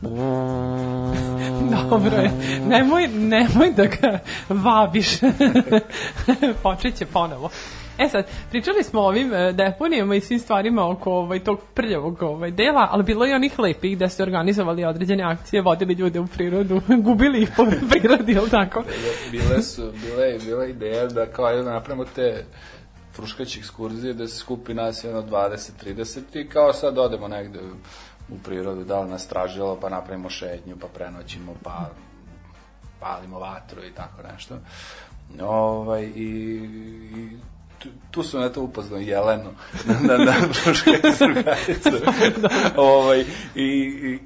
Dobro je. Nemoj, nemoj da ga vabiš. Počeće ponovo. E sad, pričali smo o ovim e, deponijama i svim stvarima oko ovaj, tog prljavog ovaj, dela, ali bilo je onih lepih da ste organizovali određene akcije, vodili ljude u prirodu, gubili ih po prirodi, ili tako? bile su, bile, bila ideja da kao ajde da napravimo te fruškaće ekskurzije da se skupi nas jedno 20-30 i kao sad odemo negde u prirodu, da li nas tražilo, pa napravimo šetnju, pa prenoćimo, pa palimo vatru i tako nešto. Ovaj, i, i tu, tu sam eto upoznao Jelenu na, na, na ovaj, i,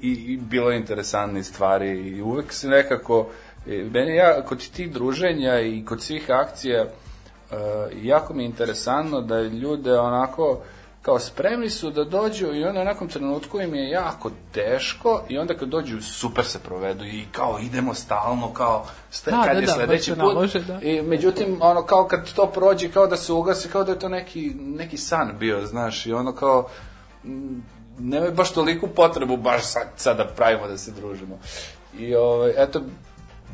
i, i, bilo je interesantne stvari i uvek se nekako, e, meni ja, kod tih druženja i kod svih akcija, uh, jako mi je interesantno da ljude onako kao spremni su da dođu i onda u nekom trenutku im je jako teško i onda kad dođu super se provedu i kao idemo stalno kao ste, Da, kad da, je da, sledeći se put. nalože, da. i međutim ono kao kad to prođe kao da se ugasi kao da je to neki, neki san bio znaš i ono kao mm, nemaju baš toliku potrebu baš sad, sad da pravimo da se družimo. I ovaj, eto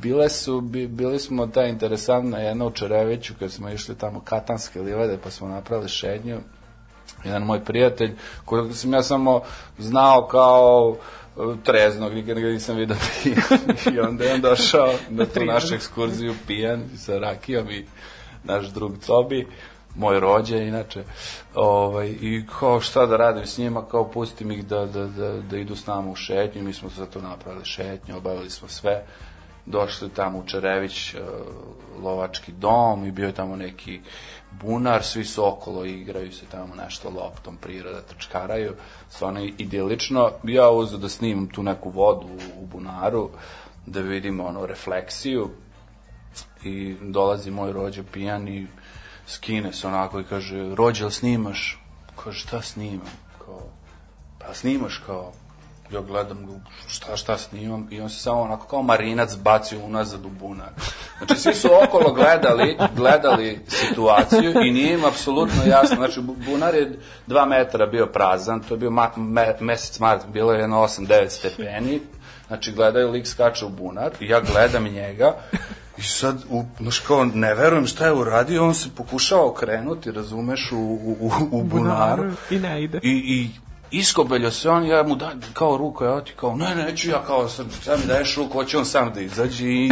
bile su, bi, bili smo ta interesantna jedna u Čereviću kad smo išli tamo katanske livade pa smo napravili šednju jedan moj prijatelj kojeg sam ja samo znao kao e, treznog, nikad ga nisam vidio. I onda je on došao na tu našu ekskurziju pijan sa rakijom i naš drug Cobi, moj rođe inače, ovaj, i kao šta da radim s njima, kao pustim ih da, da, da, da idu s nama u šetnju, mi smo za to napravili šetnju, obavili smo sve, došli tamo u Čerević, e, lovački dom i bio je tamo neki bunar, svi su okolo igraju se tamo nešto loptom, priroda, trčkaraju, stvarno idilično. Ja uzeo da snimam tu neku vodu u, bunaru, da vidim ono refleksiju i dolazi moj rođe pijan i skine se onako i kaže, jel snimaš? Kaže, šta snimam? Kao, pa snimaš kao, ja gledam ga, šta, šta snimam i on se samo onako kao marinac bacio unazad u bunar. Znači, svi su okolo gledali, gledali situaciju i nije im apsolutno jasno. Znači, bu- bunar je dva metra bio prazan, to je bio ma, me, mesec mart, bilo je jedno 8-9 stepeni, znači gledaju lik skače u bunar i ja gledam njega I sad, u, znaš kao, ne verujem šta je uradio, on se pokušava okrenuti, razumeš, u, u, u, u bunaru. I ne ide. I, i iskobeljo se on, ja mu da, kao ruku, ja ti kao, ne, neću ja kao, sad, mi daješ ruku, hoće on sam da izađe i,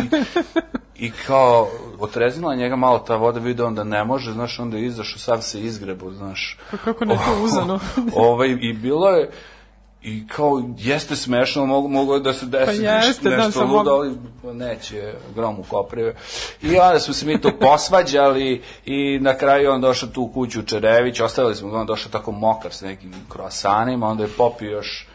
i kao, otreznila njega malo ta voda, vidio on da ne može, znaš, onda je izašao, sav se izgrebu, znaš. Pa kako ne to uzano? ovaj, I bilo je, i kao, jeste smešno, mogu, mogu da se desi Pa jeste, da, nešto sam ludo, ali neće grom u koprive. I onda smo se mi tu posvađali i na kraju on došao tu u kuću u Čerević, ostavili smo ga, on došao tako mokar sa nekim kroasanima, onda je popio još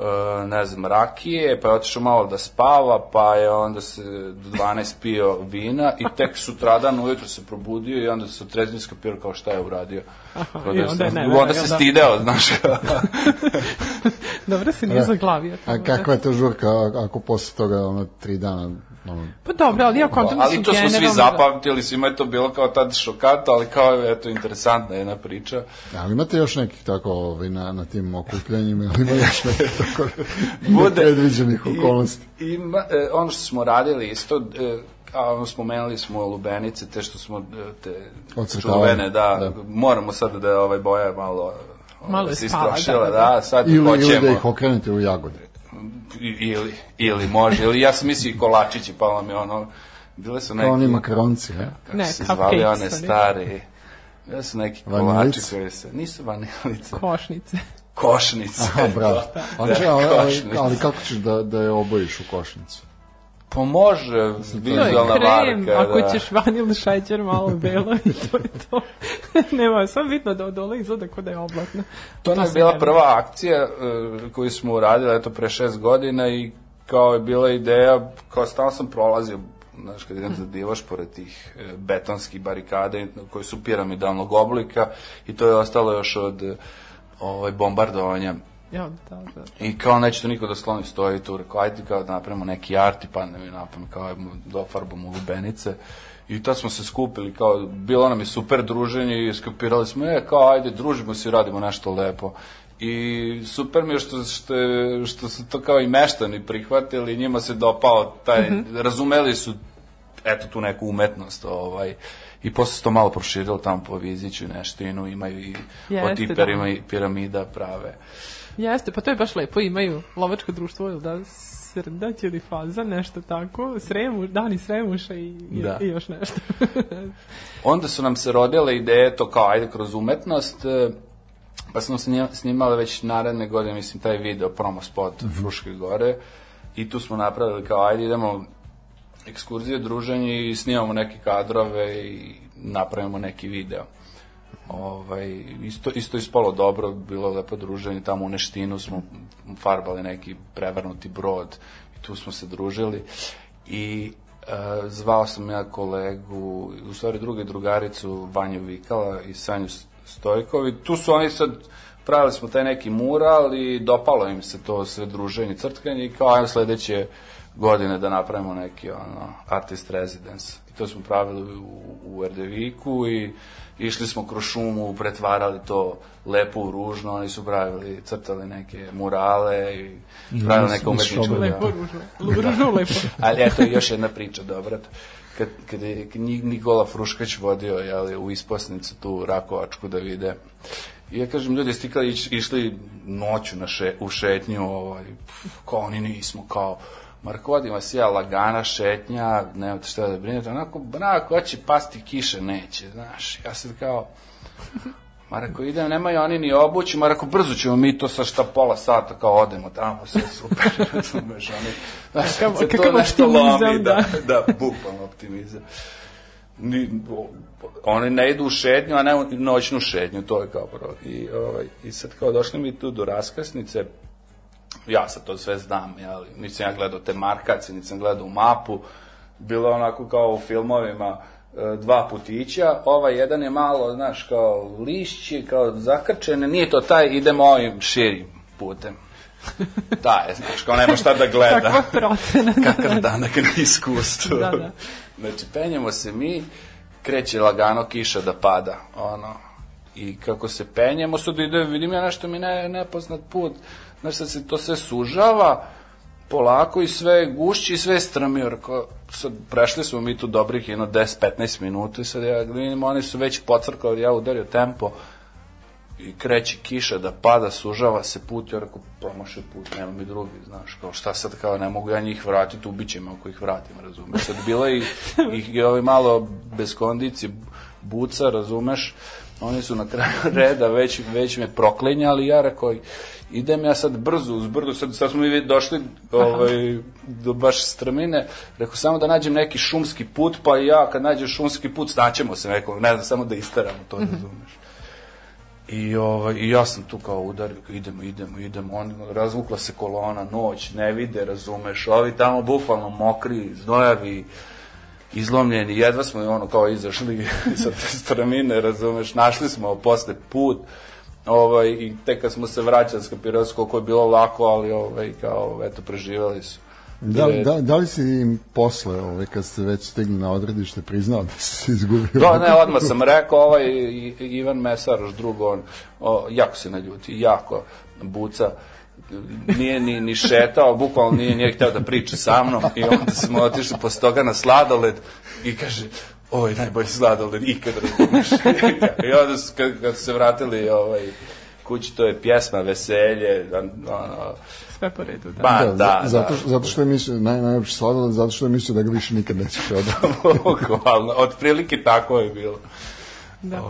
e, ne znam, rakije, pa je otišao malo da spava, pa je onda se do 12 pio vina i tek sutradan ujutro se probudio i onda se trezni skapirao kao šta je uradio. Kao i da onda je se- ne onda se da. stideo, znaš. Dobro se nije zaglavio. A kakva je to žurka ako posle toga ono tri dana Pa dobro, ali ja kontam da ali to smo svi da- zapamtili, svima je to bilo kao tad šokantno, ali kao, eto, interesantna jedna priča. ali imate još nekih tako ovaj, na, na tim okupljanjima ili ima još nekih tako Bude. nepredviđenih okolnosti I, ima, e, ono što smo radili isto, e, a ono spomenuli smo lubenice, te što smo, e, te čuvene, da, da. moramo sad da je ovaj boja malo Malo je se spala, istrošila, da, da, da. sad ili, hoćemo. ili da ih okrenete u jagode ili, ili može, ili ja sam mislio i kolačići, pa vam je ono, bile su neki... kao oni makaronci kako Ne, se zvali one stare, bile su neki kolači koji se, nisu vanilice, košnice. košnice. Aha, bravo. Ali, Da, ali, košnice. ali kako ćeš da, da je obojiš u košnicu? Pa može, To je vizualna krem, marka, ako da. ćeš vanil šećer malo belo i to je to. Nema, samo bitno da od dole izgleda kod da je oblatno. To nam je bila ne prva akcija uh, koju smo uradili, eto, pre šest godina i kao je bila ideja, kao stalno sam prolazio, znaš, kad idem da divaš pored tih e, betonskih barikada i- koji su piramidalnog oblika i to je ostalo još od e, ovaj, bombardovanja Ja, da, da. I kao neće to niko da skloni, stoji tu, rekao, ajde kao da napravimo neki art i padne mi napamet, kao ajmo dofarbamo lubenice. I tad smo se skupili, kao, bilo nam je super druženje i skapirali smo, e, kao, ajde, družimo se i radimo nešto lepo. I super mi je što, što, što su to kao i meštani prihvatili, njima se dopao taj, razumeli su eto tu neku umetnost ovaj i posle se to malo proširilo tamo po Viziću i Neštinu imaju i Jeste, od tih da. pirami- piramida prave Jeste, pa to je baš lepo, imaju lovačko društvo, ili da, srdać ili faza, nešto tako, sremu, dani sremuša i, Da. i još nešto. onda su nam se rodile ideje to kao ajde kroz umetnost e, pa smo snima- snimali već naredne godine mislim taj video promo spot Fruške gore i tu smo napravili kao ajde idemo ekskurzije, druženje i snimamo neke kadrove i napravimo neki video. Ovaj, isto, isto ispalo dobro, bilo lepo druženje, tamo u Neštinu smo farbali neki prevrnuti brod i tu smo se družili i e, zvao sam ja kolegu, u stvari drugu drugaricu Vanju Vikala i Sanju Stojkovi, tu su oni sad pravili smo taj neki mural i dopalo im se to sve druženje, crtkanje i kao ajmo sledeće godine da napravimo neki ono, artist residence. I to smo pravili u, u Erdeviku i išli smo kroz šumu, pretvarali to lepo u ružno, oni su pravili, crtali neke murale i pravili neke umetničke... lepo ružno. Ružno lepo. Ali eto još jedna priča dobra. Kad, kad je Ni- Nikola Fruškać vodio jeli, u isposnicu tu Rakovačku da vide. I ja kažem, ljudi, iš, išli noću na še, u šetnju, ovaj, pf, kao oni nismo, kao, Marko, vodim vas ja lagana šetnja, nemate šta da brinete, onako, onako, hoće pasti kiše, neće, znaš, ja sad kao, Marako, idem, nemaju oni ni obući, Marako, brzo ćemo mi to sa šta pola sata kao odemo tamo, sve super, razumeš, oni, znaš, Kakav- kad se to nešto lomi, da, da. da, bukvalno optimizam. Ni, oni ne idu u šetnju, a ne u noćnu šetnju, to je kao prvo. I, ovaj, I sad kao došli mi tu do raskrsnice, ja sad to sve znam, jeli, nisam ja gledao te markacije, nisam gledao mapu, bilo onako kao u filmovima, e, dva putića, ovaj jedan je malo, znaš, kao lišći, kao zakrčene, nije to taj, idemo ovim širim putem. Da, je, znaš, kao nema šta da gleda. Kakva procena. Kakav danak na iskustvu. Da, da. Znači, penjemo se mi, kreće lagano kiša da pada, ono, i kako se penjemo, sad ide, vidim ja nešto mi ne, nepoznat put, znaš, sad se to sve sužava, polako i sve gušći i sve strmio, rekao, sad prešli smo mi tu dobrih jedno 10-15 minuta i sad ja vidim, oni su već pocrkali, ja udario tempo, i kreće kiša da pada, sužava se put, ja rekao, promašaj put, nema mi drugi, znaš, kao šta sad, kao ne mogu ja njih vratiti, ubiće me ako ih vratim, razumeš, sad bila i, i, i ovaj malo bez kondicije, buca, razumeš, oni su na kraju reda već, već me proklinjali, ja rekao, idem ja sad brzo uz brdo, sad, sad smo mi došli ovaj, do baš strmine, rekao samo da nađem neki šumski put, pa ja kad nađem šumski put, snaćemo se neko, ne znam, samo da isteramo to, razumeš. I, ovaj, I ja sam tu kao udario, idemo, idemo, idemo, on, razvukla se kolona, noć, ne vide, razumeš, ovi tamo bukvalno mokri, znojavi, izlomljeni, jedva smo i ono kao izašli sa te stramine, razumeš, našli smo posle put, ovaj, i tek kad smo se vraćali, skapirali su koliko je bilo lako, ali ovaj, kao, eto, preživali su. Da, da, da li si im posle, ovaj, kad ste već stigli na odredište, priznao da si se izgubio? Da, ne, odmah sam rekao, ovaj Ivan Mesaroš, drugo, on, o, jako se naljuti, jako buca, nije ni, ni šetao, bukvalno nije, nije hteo da priča sa mnom i onda smo otišli posle toga na sladoled i kaže, ovo je najbolji sladoled ikad, razumeš. I onda su, kad, kad su se vratili ovaj, kući, to je pjesma, veselje, ono, Sve po redu, da. ba, Da, da, za- zato, da. zato što je mislio, naj, najlepši sladoled, zato što je mislio da ga više nikad neće prodati. Bukvalno, otprilike tako je bilo. da.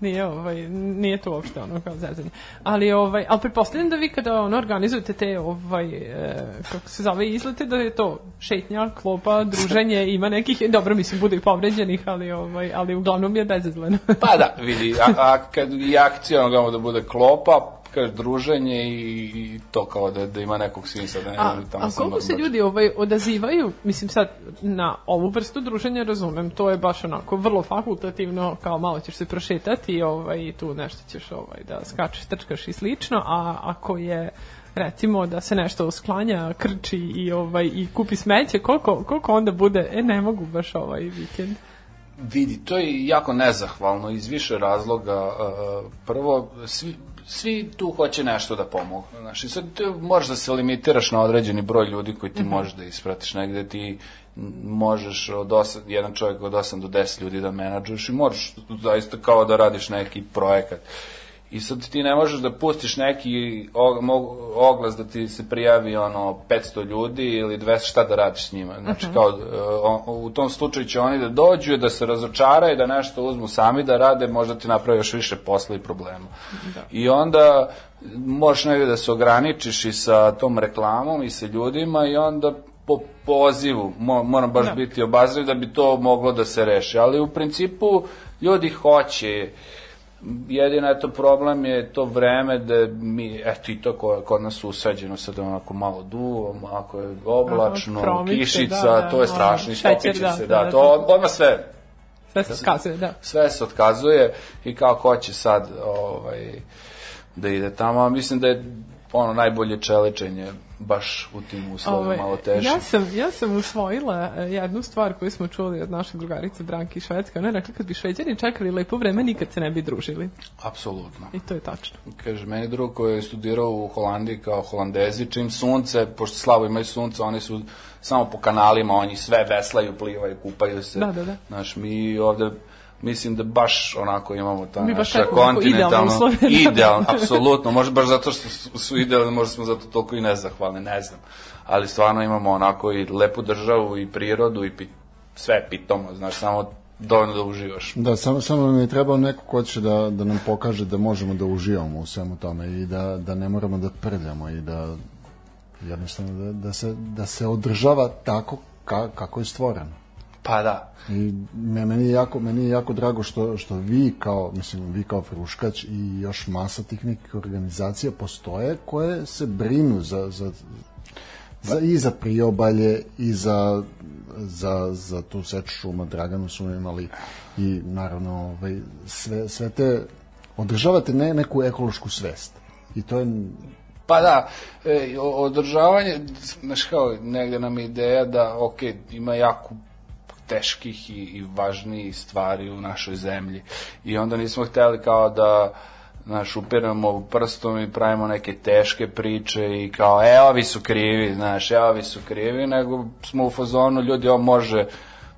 Nije, ovaj, nije to uopšte ono kao zezanje. Ali, ovaj, ali pretpostavljam da vi kada ono, organizujete te, ovaj, e, kako se zove, izlete, da je to šetnja, klopa, druženje, ima nekih, dobro, mislim, bude i povređenih, ali, ovaj, ali uglavnom je bezazleno. Pa da, vidi, a, a kad i akcija ono da bude klopa, kaže druženje i, i to kao da, da ima nekog smisla. Da ne, A, tamo a koliko se ljudi ovaj odazivaju, mislim sad na ovu vrstu druženja razumem, to je baš onako vrlo fakultativno, kao malo ćeš se prošetati ovaj, i tu nešto ćeš ovaj, da skačeš, trčkaš i slično, a ako je recimo da se nešto sklanja, krči i ovaj i kupi smeće, koliko, koliko onda bude, e ne mogu baš ovaj vikend. Vidi, to je jako nezahvalno iz više razloga. Uh, Prvo, svi, svi tu hoće nešto da pomogu. Znaš, i sad ti možeš da se limitiraš na određeni broj ljudi koji ti možeš da ispratiš negde ti možeš od osam, jedan čovjek od 8 do 10 ljudi da menadžuješ i možeš zaista kao da radiš neki projekat. I sad ti ne možeš da pustiš neki oglas da ti se prijavi ono 500 ljudi ili 200 šta da radiš s njima. Znači kao e, o- u tom slučaju će oni da dođu da se razočaraju, da nešto uzmu sami da rade, možda ti napravi još više posla i problema. I onda možeš negde da se ograničiš i sa tom reklamom i sa ljudima i onda po pozivu, mo, moram baš Da. biti obazriv da bi to moglo da se reši, ali u principu ljudi hoće jedino eto problem je to vreme da mi, eto i to ko, kod nas usađeno sad onako malo duvo, ako je oblačno, Aha, promiče, kišica, da, da, to je ono, strašno, istopiće da, se, da, da, da, to odmah sve, Sve se skazuje, da. sve se otkazuje i kao ko će sad ovaj, da ide tamo, mislim da je ono najbolje čeličenje baš u tim uslovima Ovaj, malo teže. Ja sam, ja sam usvojila e, jednu stvar koju smo čuli od naše drugarice Branki iz Švedske. Ona je rekla kad bi šveđani čekali lepo vreme, nikad se ne bi družili. Apsolutno. I to je tačno. Kaže, meni drug koji je studirao u Holandiji kao holandezi, čim sunce, pošto slabo imaju sunce, oni su samo po kanalima, oni sve veslaju, plivaju, kupaju se. Da, da, da. Znaš, mi ovde mislim da baš onako imamo ta Mi naša kontinentalno da, da. idealno, apsolutno, možda baš zato što su, su idealni, možda smo zato toliko i nezahvalni, ne znam. Ali stvarno imamo onako i lepu državu i prirodu i pi, sve pitomo, znaš, samo dovoljno da uživaš. Da, samo, samo nam je trebao neko ko će da, da nam pokaže da možemo da uživamo u svemu tome i da, da ne moramo da prljamo i da jednostavno da, da, se, da se održava tako ka, kako je stvoreno. Pa da, I me, meni, je jako, meni je jako drago što, što vi kao, mislim, vi kao Fruškać i još masa tih nekih organizacija postoje koje se brinu za, za, za, i za priobalje i za za, za tu seču šuma Draganu su imali i naravno ovaj, sve, sve te održavate ne, neku ekološku svest. I to je Pa da, e, održavanje, znaš kao, negde nam je ideja da, ok, ima jako teških i, i važnijih stvari u našoj zemlji. I onda nismo hteli kao da znaš, upiramo prstom i pravimo neke teške priče i kao, e, ovi su krivi, znaš, e, ovi su krivi, nego smo u fazonu, ljudi, ovo može,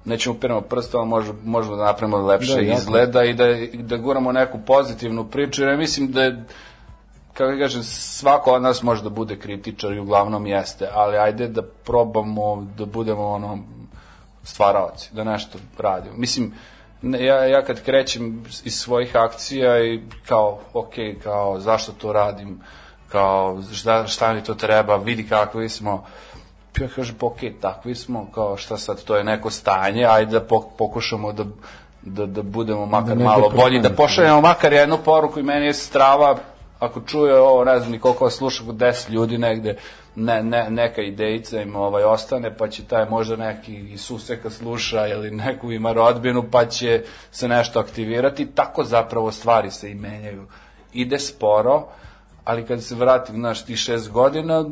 nećemo upiramo prstom, može, možemo da napravimo lepše Da, da, izgleda i da, i da guramo neku pozitivnu priču, jer ja mislim da je kako da kažem, svako od nas može da bude kritičar i uglavnom jeste, ali ajde da probamo da budemo ono stvaraoci, da nešto radimo. Mislim, ne, ja, ja kad krećem iz svojih akcija i kao, ok, kao, zašto to radim, kao, šta, šta mi to treba, vidi kakvi smo, ja kažem, pa ok, takvi smo, kao, šta sad, to je neko stanje, ajde da pok- pokušamo da da, da budemo makar negde malo bolji, da pošaljemo makar jednu poruku i meni je strava ako čuje ovo, ne znam ni koliko vas sluša, kod 10 ljudi negde, ne, ne, neka idejica im ovaj, ostane, pa će taj možda neki suseka sluša ili neku ima rodbinu, pa će se nešto aktivirati. Tako zapravo stvari se i menjaju. Ide sporo, ali kad se vratim, znaš, ti šest godina,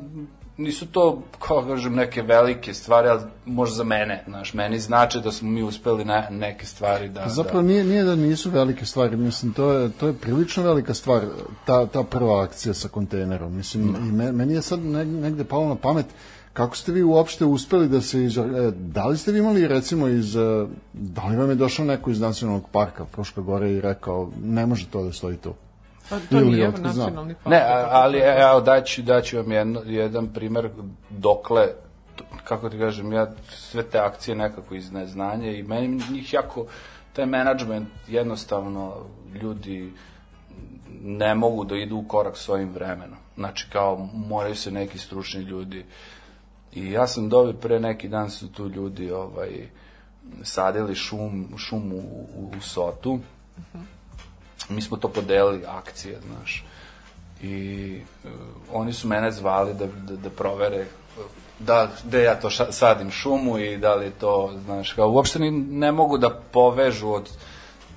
nisu to, kao kažem, neke velike stvari, ali možda za mene, znaš, meni znači da smo mi uspeli ne, neke stvari da... Zapravo da, nije, nije da nisu velike stvari, mislim, to je, to je prilično velika stvar, ta, ta prva akcija sa kontejnerom. Mislim, i me, meni je sad neg- negde palo na pamet, kako ste vi uopšte uspeli da se iz, e, da li ste vi imali recimo iz, e, da li vam je došao neko iz nacionalnog parka Fruška Gore i rekao, ne može to da stoji tu? Pa to nije znam. nacionalni park. Ne, ali e, evo daću, daću vam jedno, jedan primer dokle kako ti kažem, ja sve te akcije nekako iz neznanja i meni njih jako taj menadžment jednostavno ljudi ne mogu da idu u korak s ovim vremenom. Znači kao moraju se neki stručni ljudi i ja sam dobio pre neki dan su tu ljudi ovaj sadili šum, šum u, u, u Sotu mi smo to podelili akcije, znaš. I uh, oni su mene zvali da, da, da provere uh, da, da ja to ša, sadim šumu i da li to, znaš, kao uopšte ni, ne mogu da povežu od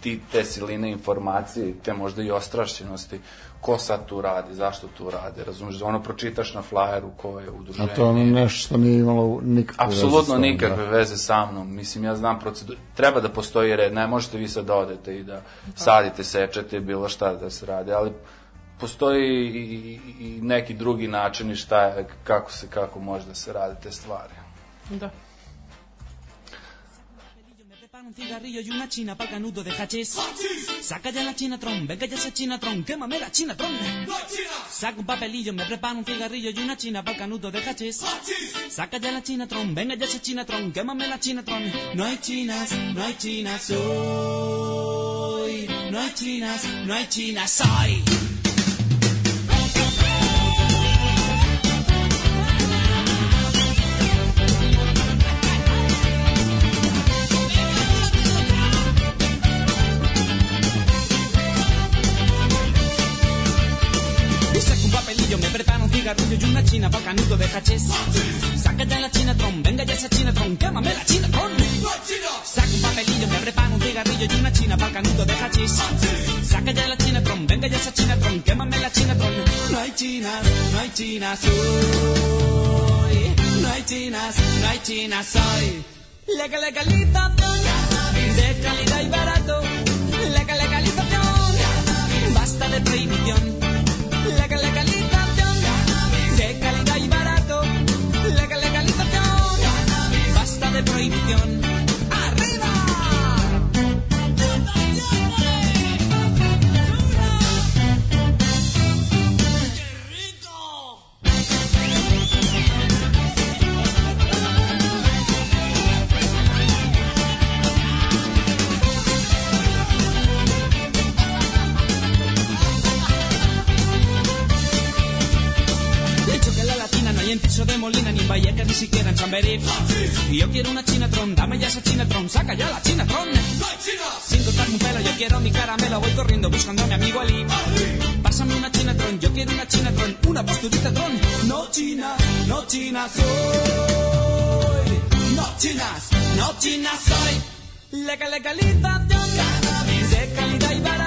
ti, te siline informacije te možda i ostrašćenosti ko sad tu radi, zašto tu radi, razumeš, ono pročitaš na flyeru ko je A udruženje. to je ono nešto što nije imalo nikakve veze Apsolutno tom, nikakve da. veze sa mnom. Mislim, ja znam proceduru. Treba da postoji red. Ne možete vi sad da odete i da sadite, sečete, bilo šta da se radi, ali postoji i, i, i neki drugi načini šta je, kako se, kako može da se radi te stvari. Da. Un cigarrillo y una china pa'l canuto de hachís. Saca ya la chinatron, venga ya esa chinatron, quémame la chinatron. Saca un papelillo, me preparo un cigarrillo y una china pa'l canuto de hachís. Saca ya la chinatron, venga ya esa chinatron, quémame la chinatron. No hay chinas, no hay chinas hoy. No hay chinas, no hay chinas hoy. Cigarrillo y una china pa'l canuto de hachís. Saca ya la chinatron, venga ya esa chinatron, quémame la chinatron. Saca un papelillo, me preparo un cigarrillo y una china pa'l canuto de hachís. Saca ya la chinatron, venga ya esa chinatron, quémame la chinatron. No hay chinas, no hay chinas hoy. No hay chinas, no hay chinas hoy. Legal, legalización de calidad y barato. Legal, legalización basta de prohibición. De prohibición. No de Molina, ni en Vallecas, ni siquiera en Chamberí. Y yo quiero una chinatron, dame ya esa chinatron, saca ya la chinatron. Sin cortarme un pelo, yo quiero mi caramelo, voy corriendo buscando a mi amigo Ali. Pásame una chinatron, yo quiero una chinatron, una posturita tron. No chinas, no chinas hoy. No chinas, China soy. Legal, legalización. Cannabis. De calidad y barato.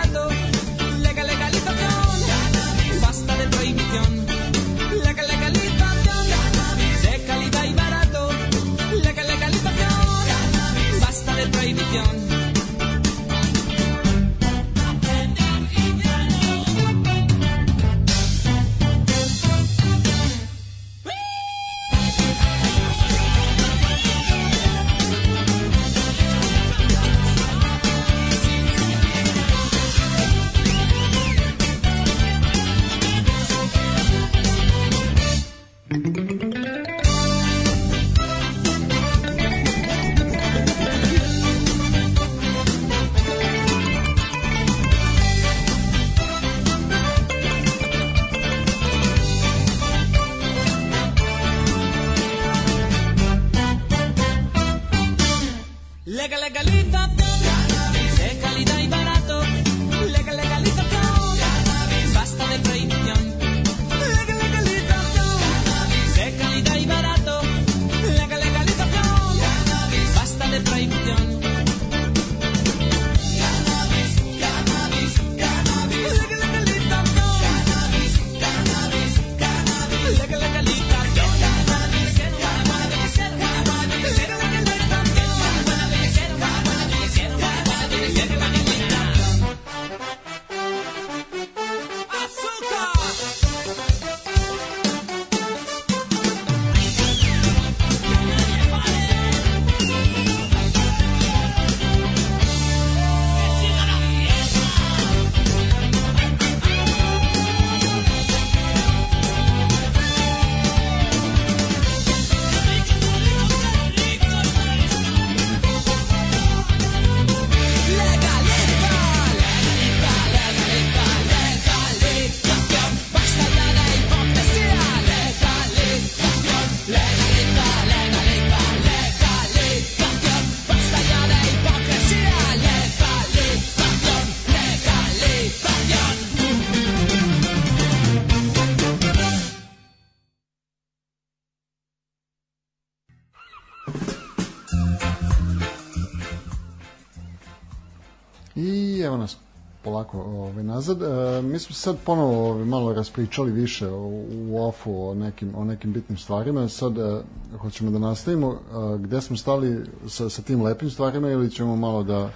Polako ovaj, nazad. E, mi smo sad ponovo ovaj, malo raspričali više u, u ofu o nekim, o nekim bitnim stvarima. Sad e, hoćemo da nastavimo. E, gde smo stali sa, sa tim lepim stvarima ili ćemo malo da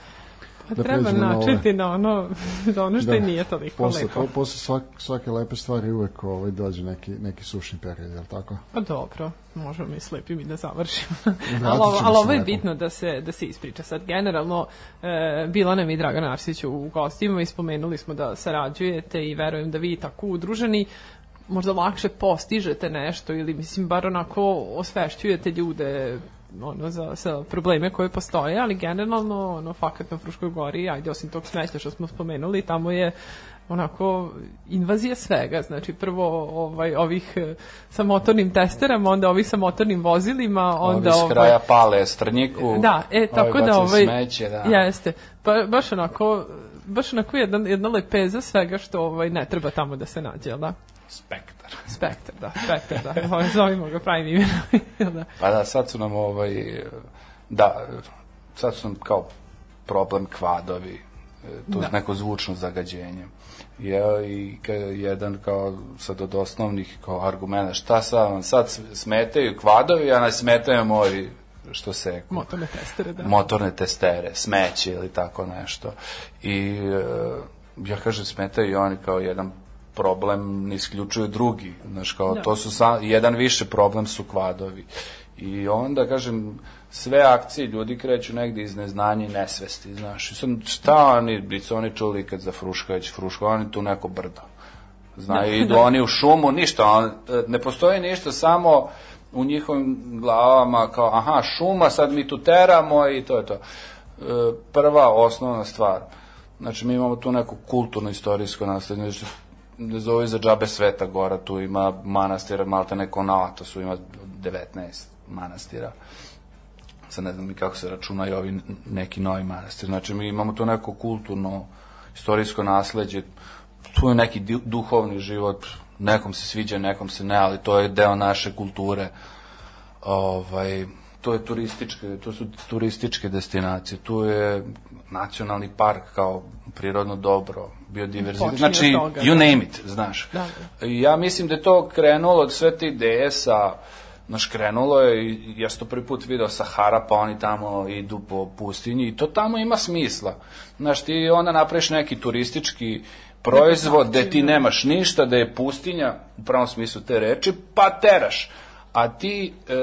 Pa da treba pređemo na ove? načeti na ono, ono što i nije toliko posle, lepo. Po, posle svak, svake lepe stvari uvek ovaj, dođe neki, neki sušni period, je li tako? Pa dobro, možemo i s lepim i da završimo. Ali, ovo- ali ovo je lepo. bitno da se, da se ispriča. Sad, generalno, e, bila nam i Dragan Arsić u gostima i spomenuli smo da sarađujete i verujem da vi tako udruženi možda lakše postižete nešto ili mislim bar onako osvešćujete ljude ono za, za probleme koje postoje, ali generalno ono fakat na Fruškoj gori, ajde osim tog smeća što smo spomenuli, tamo je onako invazija svega, znači prvo ovaj ovih eh, sa motornim testerama, onda ovih sa motornim vozilima, onda Ovi s kraja pale strnjiku. Da, e, tako ovi da ovaj... Smeće, da. Jeste. Pa, baš onako, baš onako jedna, jedna lepeza svega što ovaj, ne treba tamo da se nađe, jel da? Spektar. Spektar, da, spektar, da. Zovimo ga pravim imenom, da? Pa da, sad su nam ovaj, da, sad su nam kao problem kvadovi, e, to Da. neko zvučno zagađenje. Je, i jedan kao sad od osnovnih kao argumenta, šta sad vam sad smetaju kvadovi, a ne smetaju moji što se Motorne testere, da. motorne testere, smeće ili tako nešto. I e, ja kažem, smetaju i oni kao jedan problem ne isključuju drugi. Znaš, kao, Da. to su sa, jedan više problem su kvadovi. I onda, kažem, sve akcije ljudi kreću negde iz neznanja i nesvesti, znaš. I sad, šta oni, bi su oni čuli kad za Fruškać, Fruška, oni tu neko brdo. Znaju, idu oni u šumu, ništa, on, ne postoji ništa, samo u njihovim glavama kao, aha, šuma, sad mi tu teramo i to je to. E, Prva, osnovna stvar, znači mi imamo tu neko kulturno-istorijsko naslednje, znači, ne zove za džabe Sveta Gora, tu ima manastira, malte neko na Atosu, ima 19 manastira sad ne znam ni kako se računaju ovi neki novi manastir. Znači, mi imamo to neko kulturno, istorijsko nasleđe, tu je neki du- duhovni život, nekom se sviđa, nekom se ne, ali to je deo naše kulture. Ovaj, to je turističke, to su turističke destinacije, tu je nacionalni park kao prirodno dobro, biodiverzitet, znači toga, you da. name it, znaš. Da, I ja mislim da je to krenulo od sve te ideje sa Znaš, krenulo je, i ja sam to prvi put video Sahara, pa oni tamo idu po pustinji i to tamo ima smisla. Znaš, ti onda napraviš neki turistički proizvod gde ti nemaš ništa, da je pustinja, u pravom smislu te reči, pa teraš. A ti e,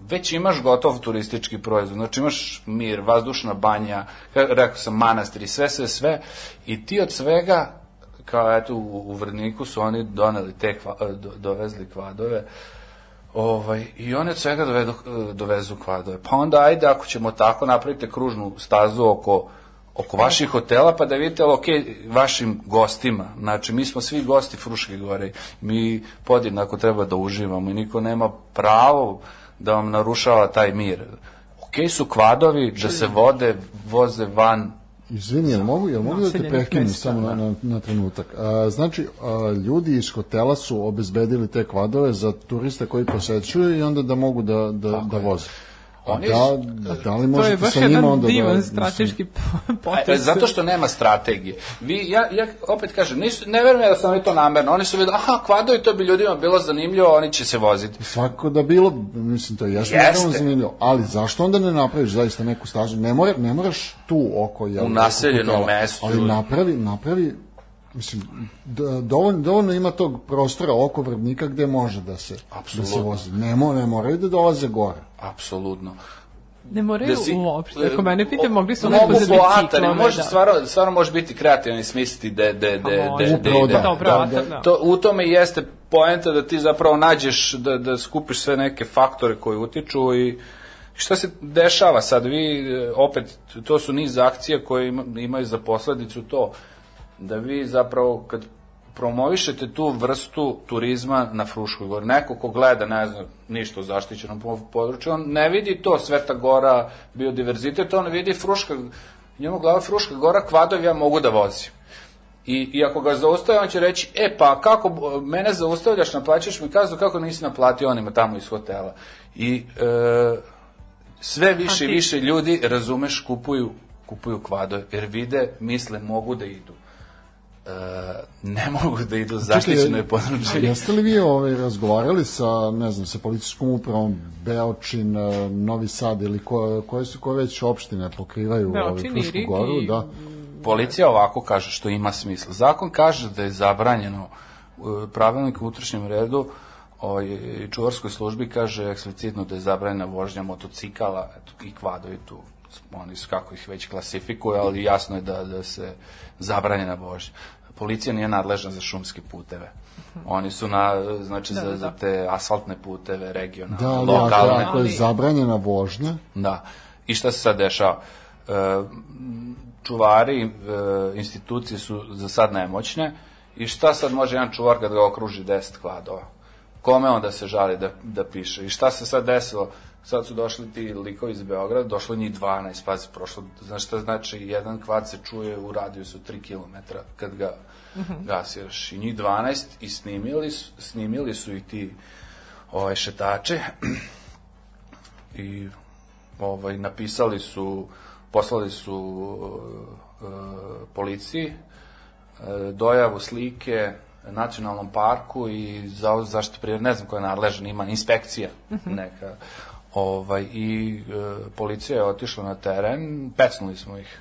već imaš gotov turistički proizvod, znači imaš mir, vazdušna banja, ka- rekao sam manastir i sve, sve, sve, i ti od svega kao eto u, u Vrniku su oni doneli te kva, do, dovezli kvadove ovaj, i oni od svega dovedu, dovezu kvadove. Pa onda ajde ako ćemo tako napravite kružnu stazu oko oko vaših hotela, pa da vidite, ali ok, vašim gostima, znači mi smo svi gosti Fruške gore, mi podjednako treba da uživamo i niko nema pravo da vam narušava taj mir. Ok su kvadovi da se vode, voze van Izvini, jel mogu, jel mogu da te prekinem mesta, samo na, na, na trenutak? A, znači, a, ljudi iz hotela su obezbedili te kvadove za turiste koji posećuju i onda da mogu da, da, da voze. A Oni da, da li To je možete baš sa njima jedan onda divan da... strateški E, potez. zato što nema strategije. Vi, ja, ja opet kažem, nisu, ne verujem ja da su oni to namerno. Oni su videli, aha, kvadovi, to bi ljudima bilo zanimljivo, oni će se voziti. Svako da bilo, mislim, to jeste, Jeste. naravno zanimljivo, ali zašto onda ne napraviš zaista neku stažu? Ne, mora, ne moraš tu oko... Jel, U hotela, mestu. Ali napravi, napravi Mislim, d- dovoljno, dovoljno ima tog prostora oko Vrbnika gde može da se, da se Apsolutno. vozi. Ne, mo, ne moraju da dolaze gore. Apsolutno. Ne moraju Da si- uopšte. Ako mene pita, o- mogli su neko za po atari, biciklove. može da. stvarno, stvarno može biti kreativan i smisliti de, de, de, de, de, ide. da. Da, atar, da. To, u tome jeste poenta da ti zapravo nađeš, da, da skupiš sve neke faktore koji utiču i šta se dešava sad? Vi, e, opet, to su niz akcija koje ima, imaju za posledicu to, da vi zapravo kad promovišete tu vrstu turizma na Fruškoj gori. Neko ko gleda, ne znam, ništa o zaštićenom po- području, on ne vidi to Sveta Gora, biodiverzitet, on vidi Fruška, njemu glava Fruška Gora, kvadovi ja mogu da vozim. I, I ako ga zaustave, on će reći, e pa kako mene zaustavljaš, naplaćaš mi kaznu, kako nisi naplatio onima tamo iz hotela. I e, sve više i više ljudi, razumeš, kupuju, kupuju kvadove, jer vide, misle, mogu da idu. E, ne mogu da idu zaštićeno je područje. Jeste li vi ovaj, razgovarali sa, ne znam, sa policijskom upravom Beočin, eh, Novi Sad ili ko, koje su koje već opštine pokrivaju ovaj, Beočin, Frušku Irig goru? Da. Policija ovako kaže što ima smisla. Zakon kaže da je zabranjeno u pravilnik u unutrašnjem redu o, i čuvarskoj službi kaže eksplicitno da je zabranjena vožnja motocikala eto, i kvadovi tu oni su kako ih već klasifikuju, ali jasno je da, da se zabranjena vožnja. Policija nije nadležna za šumske puteve. Oni su na, znači, za, za te asfaltne puteve, regionalne, Da, ali lokalne. ako je zabranjena vožnja, Da. I šta se sad dešava? E, čuvari, e, institucije su za sad nemoćne i šta sad može jedan čuvar kad ga okruži 10 kvadova? Kome on da se žali da, da piše? I šta se sad desilo? Sad su došli ti likovi iz Beograda, došlo njih 12, pazi, prošlo, znaš šta znači, jedan kvad se čuje u radijusu 3 km kad ga gasiraš. I njih 12 i snimili, su- snimili su i ti ovaj, šetače i ovaj napisali su poslali su e, policiji e, dojavu slike nacionalnom parku i za zaštitu prirode, ne znam ko je nadležan, ima inspekcija neka. Ovaj, I e, policija je otišla na teren, pecnuli smo ih